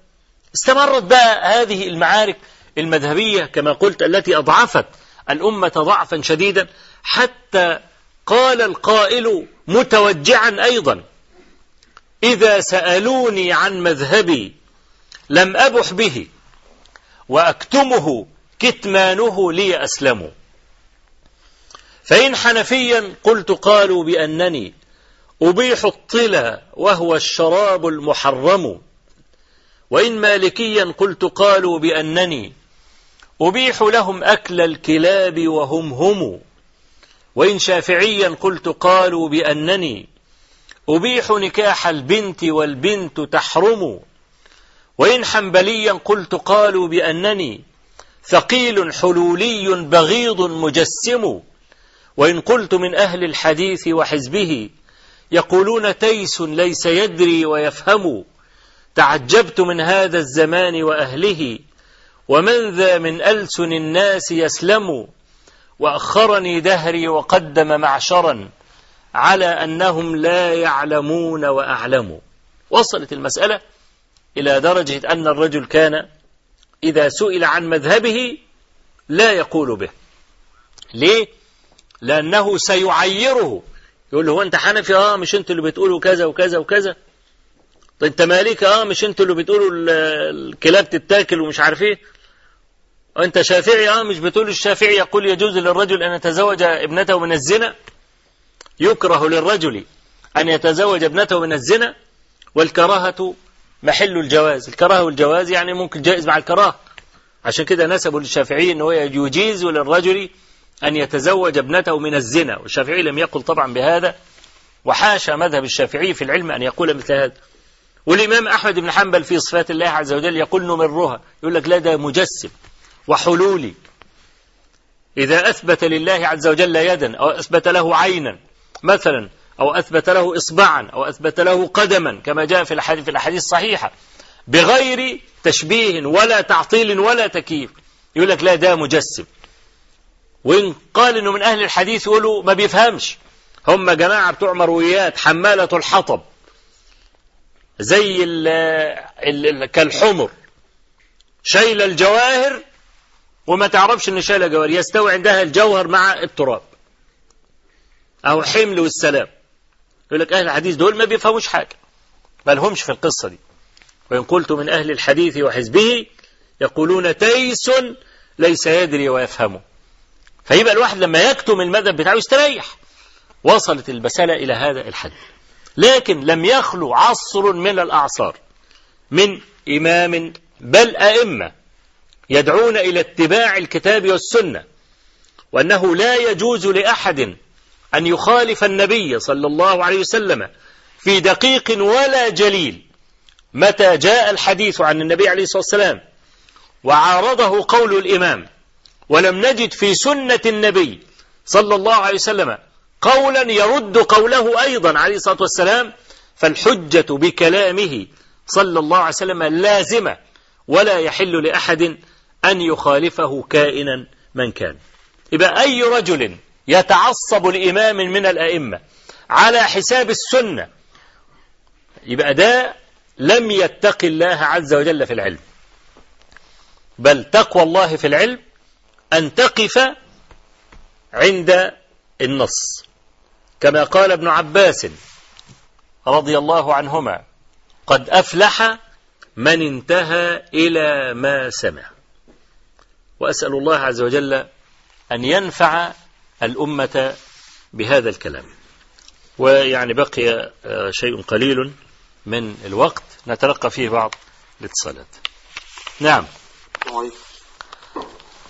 استمرت بقى هذه المعارك المذهبية كما قلت التي أضعفت الأمة ضعفا شديدا حتى قال القائل متوجعا أيضا إذا سألوني عن مذهبي لم أبح به وأكتمه كتمانه لي أسلم. فإن حنفيا قلت قالوا بأنني أبيح الطلا وهو الشراب المحرم. وإن مالكيا قلت قالوا بأنني أبيح لهم أكل الكلاب وهم هم. وإن شافعيا قلت قالوا بأنني أبيح نكاح البنت والبنت تحرم. وإن حنبليا قلت قالوا بأنني ثقيل حلولي بغيض مجسم. وإن قلت من أهل الحديث وحزبه يقولون تيس ليس يدري ويفهم. تعجبت من هذا الزمان وأهله. ومن ذا من ألسن الناس يسلم. وأخرني دهري وقدم معشرا على أنهم لا يعلمون وأعلموا وصلت المسألة إلى درجة أن الرجل كان إذا سئل عن مذهبه لا يقول به. ليه؟ لأنه سيعيره. يقول له هو أنت حنفي؟ آه مش أنتوا اللي بتقولوا كذا وكذا وكذا. طيب أنت مالك؟ آه مش أنتوا اللي بتقولوا الكلاب تتاكل ومش عارف إيه. أنت شافعي؟ آه مش بتقول الشافعي يقول يجوز للرجل أن يتزوج ابنته من الزنا؟ يكره للرجل أن يتزوج ابنته من الزنا؟ والكراهة محل الجواز. الكراهة والجواز يعني ممكن جائز مع الكراهة. عشان كده نسبوا للشافعي أنه يجيز للرجل أن يتزوج ابنته من الزنا. والشافعي لم يقل طبعا بهذا. وحاشا مذهب الشافعي في العلم أن يقول مثل هذا. والإمام أحمد بن حنبل في صفات الله عز وجل يقول نمرها. يقول لك لا ده مجسم وحلولي إذا أثبت لله عز وجل يدا أو أثبت له عينا. مثلا أو أثبت له إصبعا أو أثبت له قدما كما جاء في الحديث في الأحاديث الصحيحة. بغير تشبيه ولا تعطيل ولا تكييف. يقول لك لا ده مجسم. وإن قال إنه من أهل الحديث يقولوا ما بيفهمش. هم جماعة بتوع مرويات حمالة الحطب. زي ال ال كالحمر. شايل الجواهر وما تعرفش ان شايلة جواهر. يستوي عندها الجوهر مع التراب. أو حمل والسلام. يقول لك أهل الحديث دول ما بيفهموش حاجة. ما لهمش في القصة دي. وإن قلت من أهل الحديث وحزبه يقولون تيس ليس يدري ويفهمه. فيبقى الواحد لما يكتم المذهب بتاعه يستريح. وصلت المسألة إلى هذا الحد. لكن لم يخلو عصر من الأعصار من إمام بل أئمة يدعون إلى اتباع الكتاب والسنة وأنه لا يجوز لأحد أن يخالف النبي صلى الله عليه وسلم في دقيق ولا جليل متى جاء الحديث عن النبي عليه الصلاة والسلام وعارضه قول الإمام ولم نجد في سنة النبي صلى الله عليه وسلم قولا يرد قوله أيضا عليه الصلاة والسلام فالحجة بكلامه صلى الله عليه وسلم لازمة ولا يحل لأحد أن يخالفه كائنا من كان. يبقى أي رجل يتعصب لإمام من الأئمة على حساب السنة. يبقى ده لم يتق الله عز وجل في العلم. بل تقوى الله في العلم أن تقف عند النص. كما قال ابن عباس رضي الله عنهما قد أفلح من انتهى إلى ما سمع. وأسأل الله عز وجل أن ينفع الأمة بهذا الكلام. ويعني بقي شيء قليل من الوقت. نتلقى فيه بعض الاتصالات. نعم.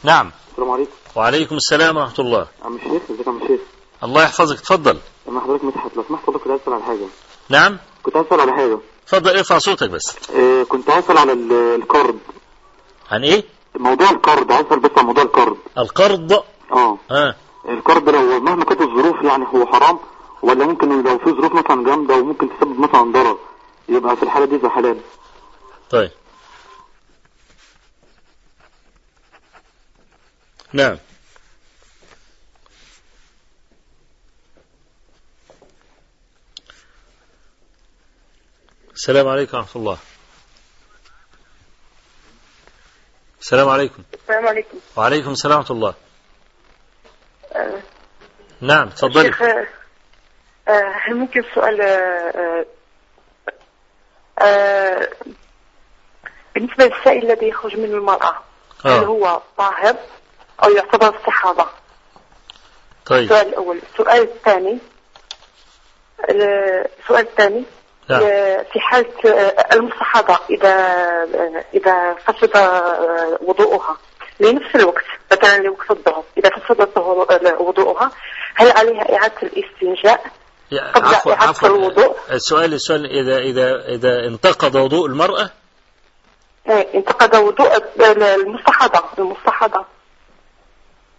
نعم. السلام عليكم. وعليكم السلام ورحمة الله. عم الشيخ ازيك عم الشيخ؟ الله يحفظك. اتفضل لما حضرتك مدحت لو سمحت حضرتك كنت عايز على حاجة. نعم. كنت عايز على حاجة. اتفضل ارفع صوتك بس. آه كنت عايز على ال- القرض. عن إيه؟ موضوع القرض عايز بس عن موضوع القرض. القرض؟ آه. ها الكرب لو مهما كانت الظروف يعني هو حرام ولا ممكن لو في ظروف مثلا جامدة وممكن تسبب مثلا ضرر يبقى في الحالة دي زي حلال طيب. نعم. السلام عليكم ورحمة الله. السلام عليكم. السلام عليكم. وعليكم السلام ورحمة الله. نعم تفضلي شيخ آه، آه، هل ممكن سؤال آه، آه، بالنسبة للسائل الذي يخرج من المرأة هل آه. هو طاهر أو يعتبر استحاضة؟ طيب السؤال الأول السؤال الثاني السؤال الثاني نعم. آه، في حالة آه، المستحاضة إذا آه، إذا فسد آه، وضوءها لنفس الوقت مثلا لوقت الظهر إذا فسد وضوءها هل عليها إعادة الاستنجاء؟ قبل عفوا إعادة عفوا. الوضوء. السؤال السؤال إذا إذا إذا انتقض وضوء المرأة؟ آه، انتقد وضوء آه، المستحاضة المستحاضة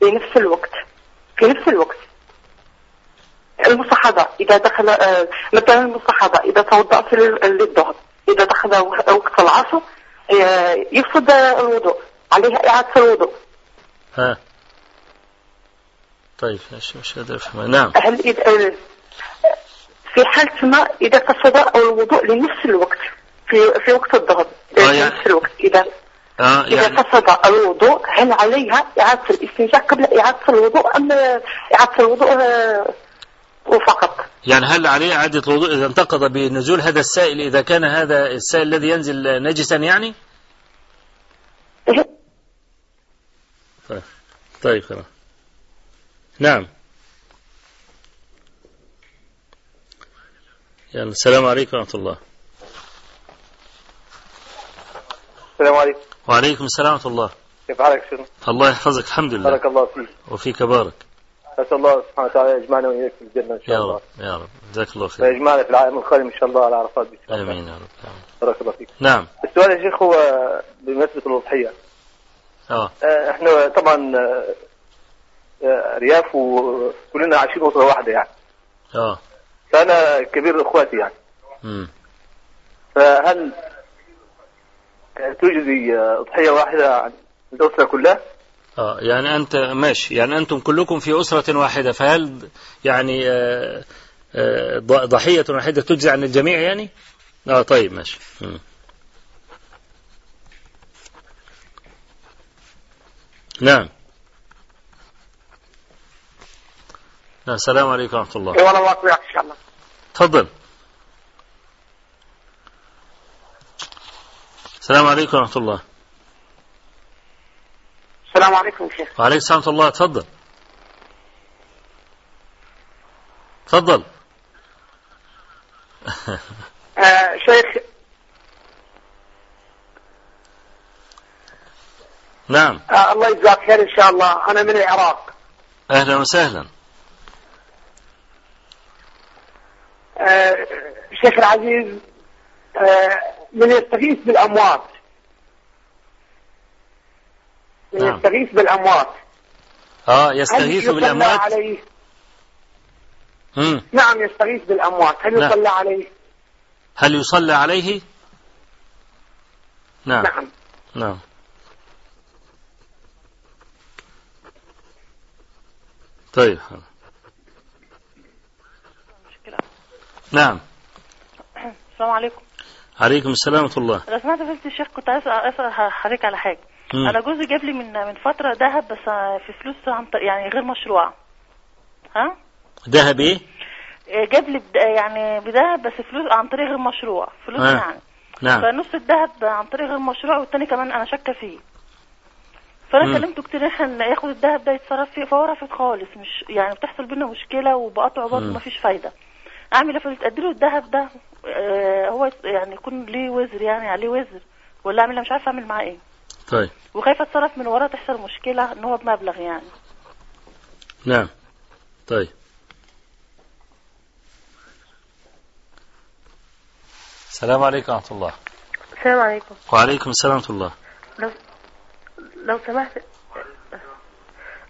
لنفس الوقت. في نفس الوقت. المستحاضة إذا دخل آه، مثلا المستحاضة إذا توضأت لل- للظهر إذا دخل وقت العصر آه، يفسد الوضوء. عليها إعادة الوضوء. ها. طيب مش مش قادر نعم. هل إذا آه، في حالة ما إذا فسد الوضوء لنفس الوقت في في وقت الظهر آه، يعني- نفس الوقت. إذا آه إذا يعني فسد الوضوء هل عليها إعادة الاستنجاء قبل إعادة الوضوء أم إعادة الوضوء آه، وفقط؟ يعني هل عليه إعادة الوضوء إذا انتقض بنزول هذا السائل إذا كان هذا السائل الذي ينزل نجسا يعني؟ طيب. طيب خلاص. نعم. يعني السلام عليكم ورحمة الله. السلام عليكم. وعليكم السلام ورحمة الله. كيف حالك شنو؟ الله يحفظك الحمد لله. بارك الله فيك. وفيك بارك نسأل الله سبحانه وتعالى يجمعنا وإياك في الجنة إن شاء يا الله. رب يا رب. جزاك الله خير. ويجمعنا في العالم القادم إن شاء الله على عرفات شاء الله آمين يا رب. بارك الله فيك. نعم. السؤال يا شيخ هو بمناسبة الأضحية آه. آه، إحنا طبعا آه، آه، أرياف وكلنا عايشين أسرة واحدة يعني. آه. فأنا كبير إخواتي يعني. امم فهل تجزي آه، أضحية واحدة عن الأسرة كلها؟ آه يعني أنت ماشي. يعني أنتم كلكم في أسرة واحدة فهل يعني آه آه ضحية واحدة تجزي عن الجميع يعني؟ آه طيب ماشي. مم. نعم. نعم، السلام عليكم ورحمة الله. والله الله يقويك إن شاء الله. تفضل. السلام عليكم ورحمة الله. السلام عليكم شيخ. وعليكم السلام الله. تفضل. تفضل. آه شيخ نعم. آه الله يجزاك خير إن شاء الله. أنا من العراق. أهلا وسهلا. آه شيخ العزيز آه من يستغيث بالأموات. من نعم. يستغيث بالأموات. آه هل يستغيث يصلى بالأموات؟ عليه؟ مم. نعم يستغيث بالأموات. هل نعم. يصلى عليه؟ هل يصلى عليه؟ نعم. نعم. نعم. طيب. نعم. السلام عليكم. عليكم السلام ورحمة الله. لو سمعت فضيلة الشيخ كنت عايز اسال حضرتك على حاجة. مم. أنا جوزي جاب لي من من فترة ذهب بس في فلوس عن طريق- يعني غير مشروعه ها؟ ذهب إيه؟ إيه، جاب لي يعني بذهب بس فلوس عن طريق غير مشروع. فلوس آه. يعني. نعم. فنص الذهب عن طريق غير مشروع والتاني كمان أنا شاكة فيه. فأنا مم. كلمته كتير إحنا ياخد الذهب ده يتصرف فيه فهو رافض خالص مش يعني بتحصل بينا مشكلة وبقطع برضه. مفيش فايدة. اعمل إيه فقلت اديله الذهب ده آه هو يعني يكون ليه وزر يعني عليه وزر ولا أعمل إيه؟ مش عارفه أعمل معاه إيه. طيب. وخايفه أتصرف من وراه تحصل مشكلة إن هو بمبلغ يعني. نعم. طيب. السلام عليكم ورحمة الله. السلام عليكم. وعليكم السلام ورحمة الله. لو سمحت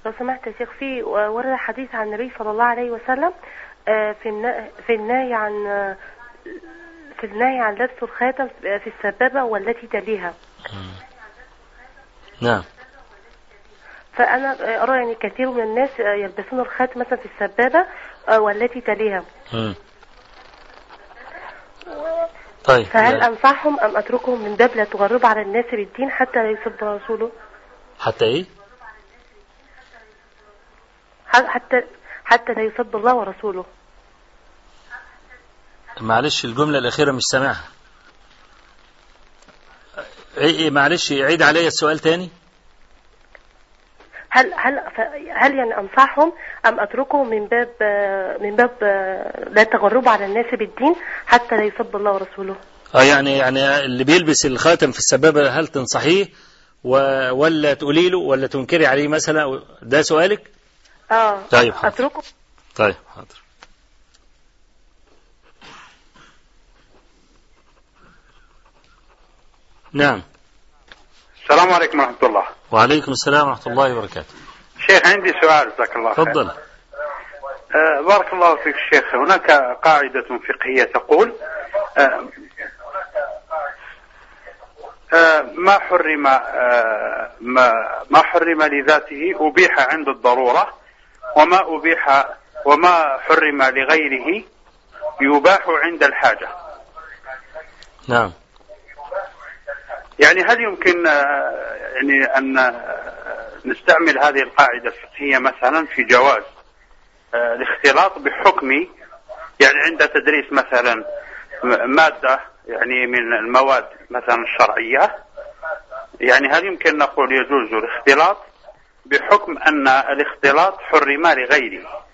لو سمحت يا شيخ في ورد حديث عن النبي صلى الله عليه وسلم آه، في في النهي عن آه، في النهي عن لبس الخاتم في السبابة والتي تليها. نعم. فأنا آه، أرى يعني كثير من الناس آه، يلبسون الخاتم مثلا في السبابة آه، والتي تليها. مم. طيب. فهل لا. أنصحهم أم أتركهم من باب لا تغرب على الناس بالدين حتى لا يسب رسوله؟ حتى إيه؟ ح- حتى حتى لا يسب الله ورسوله. معلش الجملة الأخيرة مش سامعها. إيه إيه معلش عيد عليا السؤال تاني. هل هل هل يعني أنصحهم أم أتركهم من باب من باب لا تغرب على الناس بالدين حتى لا يسب الله ورسوله؟ آه يعني يعني اللي بيلبس الخاتم في السبابة هل تنصحيه. ولا تقولي له ولا تنكري عليه مثلا؟ ده سؤالك؟ آه طيب حاضر. أتركهم طيب حاضر. نعم. السلام عليكم ورحمة الله. وعليكم السلام ورحمة الله وبركاته. شيخ عندي سؤال جزاك الله خير. تفضل. آه بارك الله فيك شيخ. هناك قاعدة فقهية تقول آه ما حرم آه ما, حرم لذاته أبيح عند الضرورة وما أبيح وما حرم لغيره يباح عند الحاجة. نعم. يعني هل يمكن آه، يعني أن آه، نستعمل هذه القاعدة الفقهية مثلا في جواز آه، الاختلاط بحكم يعني عند تدريس مثلا مادة يعني من المواد مثلا الشرعية. يعني هل يمكن نقول يجوز الاختلاط بحكم أن الاختلاط حرم لغيره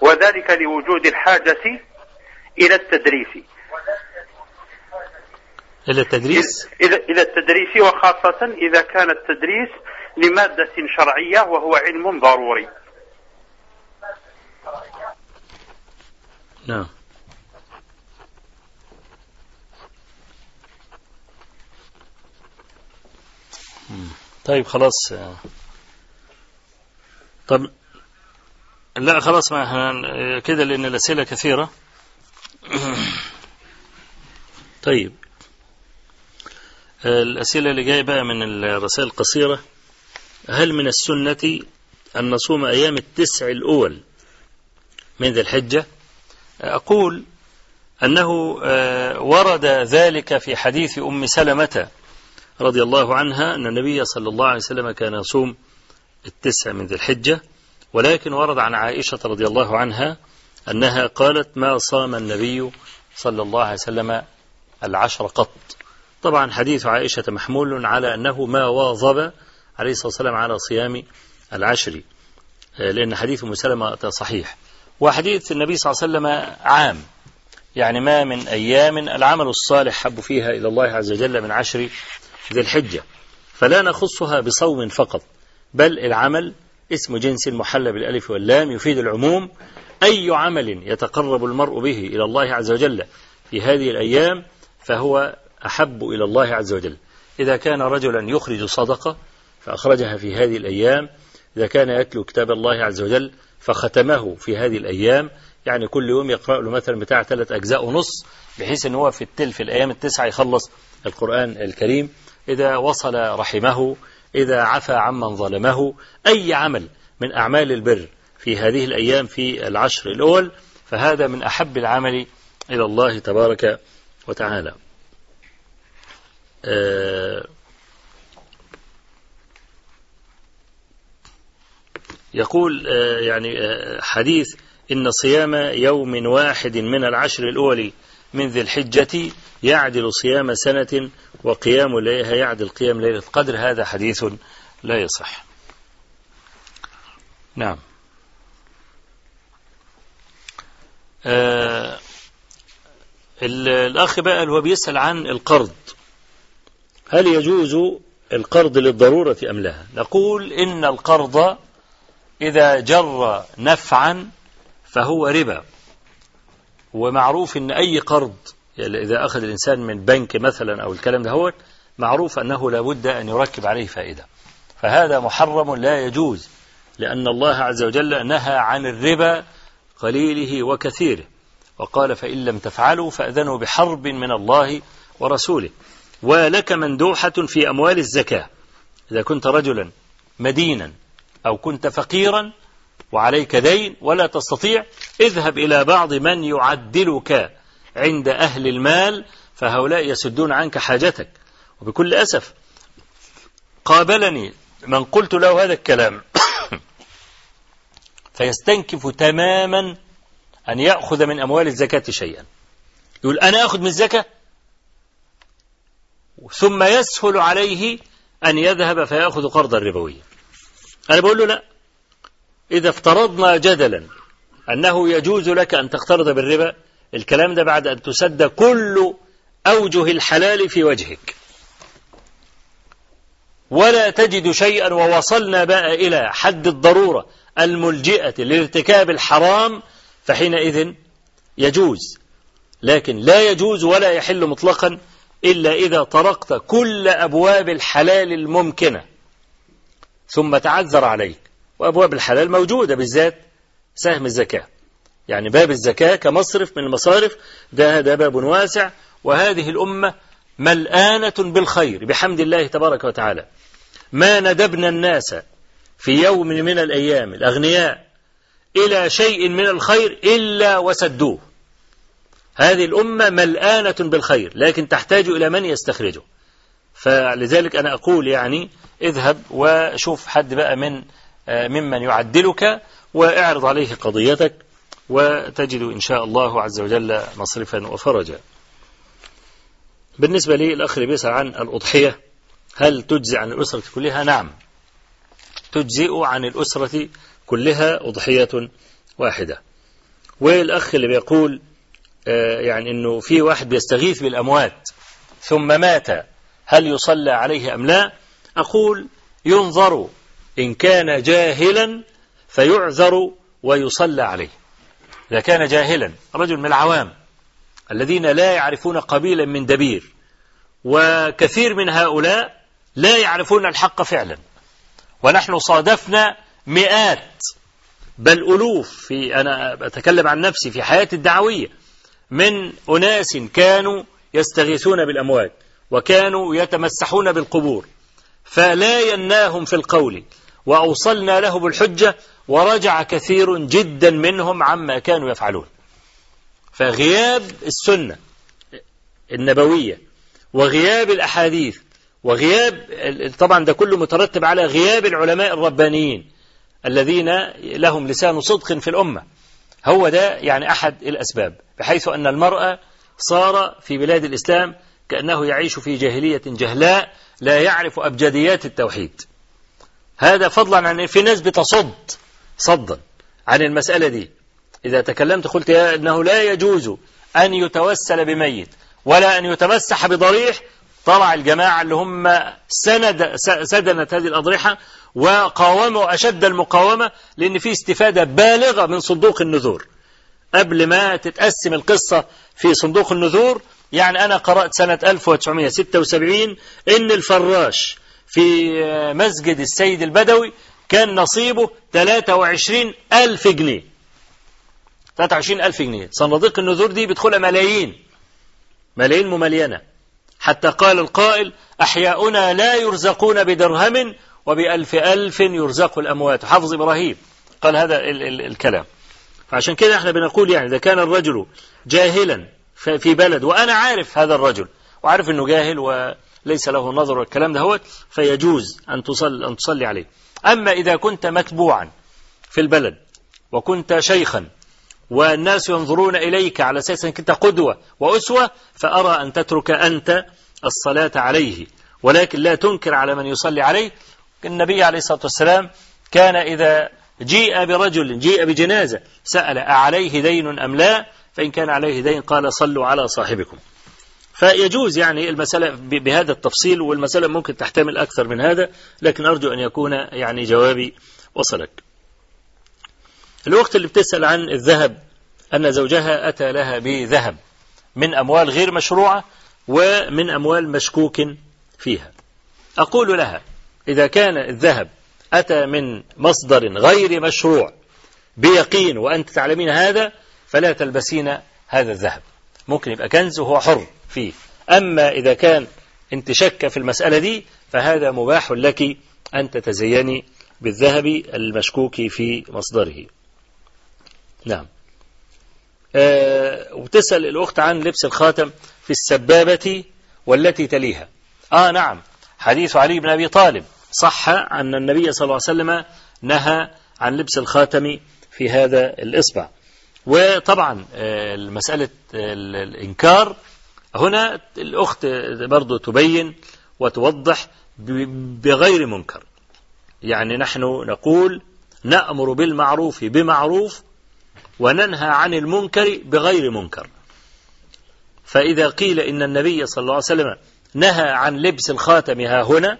وذلك لوجود الحاجة إلى التدريس. إلى التدريس؟ إلى إلى التدريس وخاصة إذا كان التدريس لمادة شرعية وهو علم ضروري. نعم. طيب خلاص. طب لا خلاص ما إحنا كده لأن الأسئلة كثيرة. طيب. الأسئلة اللي جاية بقى من الرسائل القصيرة. هل من السنة أن نصوم أيام التسع الأول من ذي الحجة؟ أقول أنه آه، ورد ذلك في حديث أم سلمة رضي الله عنها أن النبي صلى الله عليه وسلم كان يصوم التسع من ذي الحجة ولكن ورد عن عائشة رضي الله عنها أنها قالت ما صام النبي صلى الله عليه وسلم العشر قط. طبعا حديث عائشة محمول على أنه ما واظب عليه الصلاة والسلام على صيام العشر آه، لأن حديث أم سلمة صحيح. وحديث النبي صلى الله عليه وسلم عام يعني ما من أيام العمل الصالح حب فيها إلى الله عز وجل من عشر ذي الحجة. فلا نخصها بصوم فقط بل العمل اسم جنس محل بالألف واللام يفيد العموم. أي عمل يتقرب المرء به إلى الله عز وجل في هذه الأيام فهو أحب إلى الله عز وجل. إذا كان رجلا يخرج صدقة فأخرجها في هذه الأيام. إذا كان يتلو كتاب الله عز وجل فختمه في هذه الأيام. يعني كل يوم يقرأ له مثلا بتاع ثلاث أجزاء ونص بحيث أن هو في التل في الأيام التسعة يخلص القرآن الكريم. إذا وصل رحمه إذا عفى عمن ظلمه أي عمل من أعمال البر في هذه الأيام في العشر الأول فهذا من أحب العمل إلى الله تبارك وتعالى. آه يقول آه يعني آه حديث إن صيام يوم واحد من العشر الأول من ذي الحجة يعدل صيام سنة وقيام ليلها يعدل قيام ليلة القدر. هذا حديث لا يصح. نعم. آه الأخ بقى هو بيسأل عن القرض. هل يجوز القرض للضرورة أم لا؟ نقول إن القرض إذا جر نفعا فهو ربا. ومعروف إن أي قرض يعني إذا أخذ الإنسان من بنك مثلا أو الكلام ده هو معروف أنه لابد أن يركب عليه فائدة. فهذا محرم لا يجوز لأن الله عز وجل نهى عن الربا قليله وكثيره وقال فإن لم تفعلوا فأذنوا بحرب من الله ورسوله. ولك مندوحة في أموال الزكاة. إذا كنت رجلا مدينا أو كنت فقيرا وعليك دين ولا تستطيع اذهب إلى بعض من يعدلك عند أهل المال فهؤلاء يسدون عنك حاجتك. وبكل أسف قابلني من قلت له هذا الكلام فيستنكف تماما أن يأخذ من أموال الزكاة شيئا. يقول أنا أخذ من الزكاة؟ ثم يسهل عليه أن يذهب فيأخذ قرضا ربويا. أنا بقول له لا. إذا افترضنا جدلا أنه يجوز لك أن تقترض بالربا الكلام ده بعد أن تسد كل أوجه الحلال في وجهك. ولا تجد شيئا ووصلنا بقى إلى حد الضرورة الملجئة لارتكاب الحرام فحينئذ يجوز. لكن لا يجوز ولا يحل مطلقا إلا إذا طرقت كل أبواب الحلال الممكنة. ثم تعذر عليك. وأبواب الحلال موجودة بالذات سهم الزكاة. يعني باب الزكاة كمصرف من المصارف ده ده باب واسع وهذه الأمة ملآنة بالخير بحمد الله تبارك وتعالى. ما ندبنا الناس في يوم من الأيام الأغنياء إلى شيء من الخير إلا وسدوه. هذه الأمة ملآنة بالخير لكن تحتاج إلى من يستخرجه. فلذلك أنا أقول يعني اذهب وشوف حد بقى من ممن يعدلك واعرض عليه قضيتك وتجد إن شاء الله عز وجل مصرفا وفرجا. بالنسبة لي الأخ اللي بيسأل عن الأضحية هل تجزي عن الأسرة كلها؟ نعم. تجزئ عن الأسرة كلها أضحية واحدة. والأخ اللي بيقول يعني أنه في واحد بيستغيث بالأموات ثم مات هل يصلى عليه أم لا؟ أقول ينظر إن كان جاهلا فيعذر ويصلى عليه. إذا كان جاهلا رجل من العوام الذين لا يعرفون قبيلا من دبير وكثير من هؤلاء لا يعرفون الحق فعلا. ونحن صادفنا مئات بل ألوف في أنا أتكلم عن نفسي في حياتي الدعوية من أناس كانوا يستغيثون بالأموات وكانوا يتمسحون بالقبور فلا يناهم في القول. وأوصلنا له بالحجة ورجع كثير جدا منهم عما كانوا يفعلون. فغياب السنة النبوية وغياب الأحاديث وغياب طبعا ده كله مترتب على غياب العلماء الربانيين الذين لهم لسان صدق في الأمة. هو ده يعني أحد الأسباب بحيث أن المرأة صار في بلاد الإسلام كأنه يعيش في جاهلية جهلاء لا يعرف أبجديات التوحيد. هذا فضلا عن في ناس بتصد صدا عن المسألة دي. إذا تكلمت قلت يا أنه لا يجوز أن يتوسل بميت ولا أن يتمسح بضريح طلع الجماعة اللي هم سند سدنت هذه الأضرحة وقاوموا أشد المقاومة لأن في استفادة بالغة من صندوق النذور. قبل ما تتقسم القصة في صندوق النذور يعني أنا قرأت سنة 1976 إن الفراش في مسجد السيد البدوي كان نصيبه 23 ألف جنيه. 23 ألف جنيه. صناديق النذور دي بتدخلها ملايين. ملايين مملينة حتى قال القائل أحياؤنا لا يرزقون بدرهم وبألف ألف يرزق الأموات. حافظ إبراهيم قال هذا ال ال الكلام. فعشان كده إحنا بنقول يعني إذا كان الرجل جاهلا في بلد وأنا عارف هذا الرجل وعارف أنه جاهل وليس له نظر والكلام ده هو فيجوز أن تصلي, أن تصلي عليه. أما إذا كنت متبوعا في البلد وكنت شيخا والناس ينظرون إليك على أساس أنك أنت قدوة وأسوة فأرى أن تترك أنت الصلاة عليه. ولكن لا تنكر على من يصلي عليه. النبي عليه الصلاة والسلام كان إذا جيء برجل جيء بجنازة سأل أعليه دين أم لا؟ فإن كان عليه دين قال صلوا على صاحبكم. فيجوز يعني المسألة بهذا التفصيل والمسألة ممكن تحتمل أكثر من هذا لكن أرجو أن يكون يعني جوابي وصلك. الوقت اللي بتسأل عن الذهب أن زوجها أتى لها بذهب من أموال غير مشروعة ومن أموال مشكوك فيها. أقول لها إذا كان الذهب أتى من مصدر غير مشروع بيقين وأنت تعلمين هذا فلا تلبسين هذا الذهب. ممكن يبقى كنز وهو حر. فيه. أما إذا كان أنت شك في المسألة دي فهذا مباح لك أن تتزيني بالذهب المشكوك في مصدره. نعم. آه وتسأل الأخت عن لبس الخاتم في السبابة والتي تليها. آه نعم. حديث علي بن أبي طالب. صح أن النبي صلى الله عليه وسلم نهى عن لبس الخاتم في هذا الإصبع. وطبعا آه، مسألة الإنكار هنا الأخت برضو تبين وتوضح بغير منكر. يعني نحن نقول نأمر بالمعروف بمعروف وننهى عن المنكر بغير منكر. فإذا قيل إن النبي صلى الله عليه وسلم نهى عن لبس الخاتم ها هنا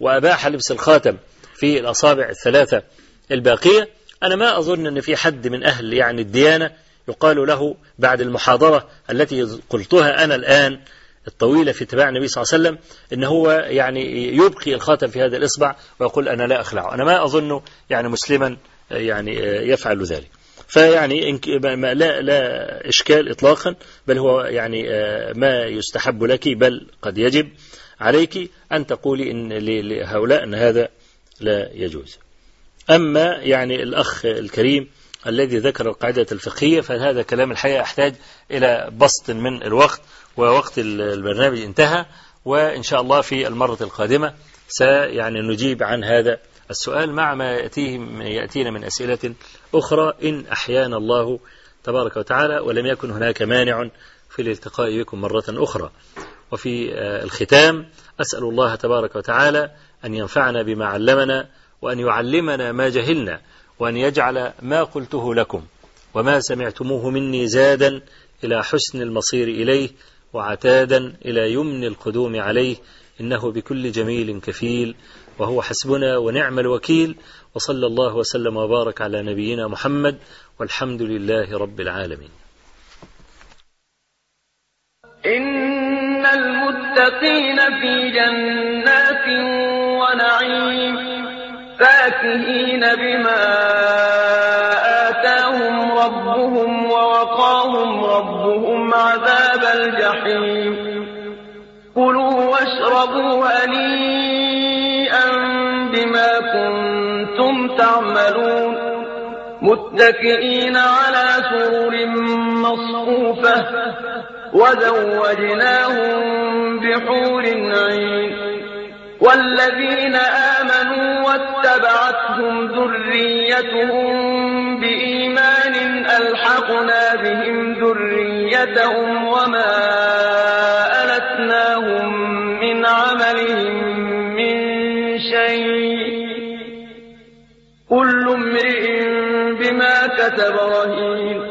وأباح لبس الخاتم في الأصابع الثلاثة الباقية أنا ما أظن أن في حد من أهل يعني الديانة يقال له بعد المحاضرة التي قلتها أنا الآن الطويلة في اتباع النبي صلى الله عليه وسلم إن هو يعني يبقي الخاتم في هذا الإصبع ويقول أنا لا أخلعه. أنا ما أظن يعني مسلما يعني يفعل ذلك. فيعني لا لا إشكال إطلاقا بل هو يعني ما يستحب لك بل قد يجب عليك أن تقولي إن لهؤلاء أن هذا لا يجوز. أما يعني الأخ الكريم الذي ذكر القاعدة الفقهية فهذا كلام الحقيقة يحتاج إلى بسط من الوقت ووقت البرنامج انتهى وإن شاء الله في المرة القادمة سيعني نجيب عن هذا السؤال مع ما يأتيه يأتينا من أسئلة أخرى. إن أحيانا الله تبارك وتعالى ولم يكن هناك مانع في الالتقاء بكم مرة أخرى. وفي الختام أسأل الله تبارك وتعالى أن ينفعنا بما علمنا وأن يعلمنا ما جهلنا. وأن يجعل ما قلته لكم وما سمعتموه مني زادا إلى حسن المصير إليه وعتادا إلى يمن القدوم عليه إنه بكل جميل كفيل وهو حسبنا ونعم الوكيل وصلى الله وسلم وبارك على نبينا محمد والحمد لله رب العالمين. إن المتقين في جنات ونعيم فاكهين بما آتاهم ربهم ووقاهم ربهم عذاب الجحيم. كلوا واشربوا هنيئا بما كنتم تعملون. متكئين على سرر مصفوفة وزوجناهم بحور عين. والذين آمنوا واتبعتهم ذريتهم بإيمان ألحقنا بهم ذريتهم وما ألتناهم من عملهم من شيء. كل امرئ بما كتب رهين.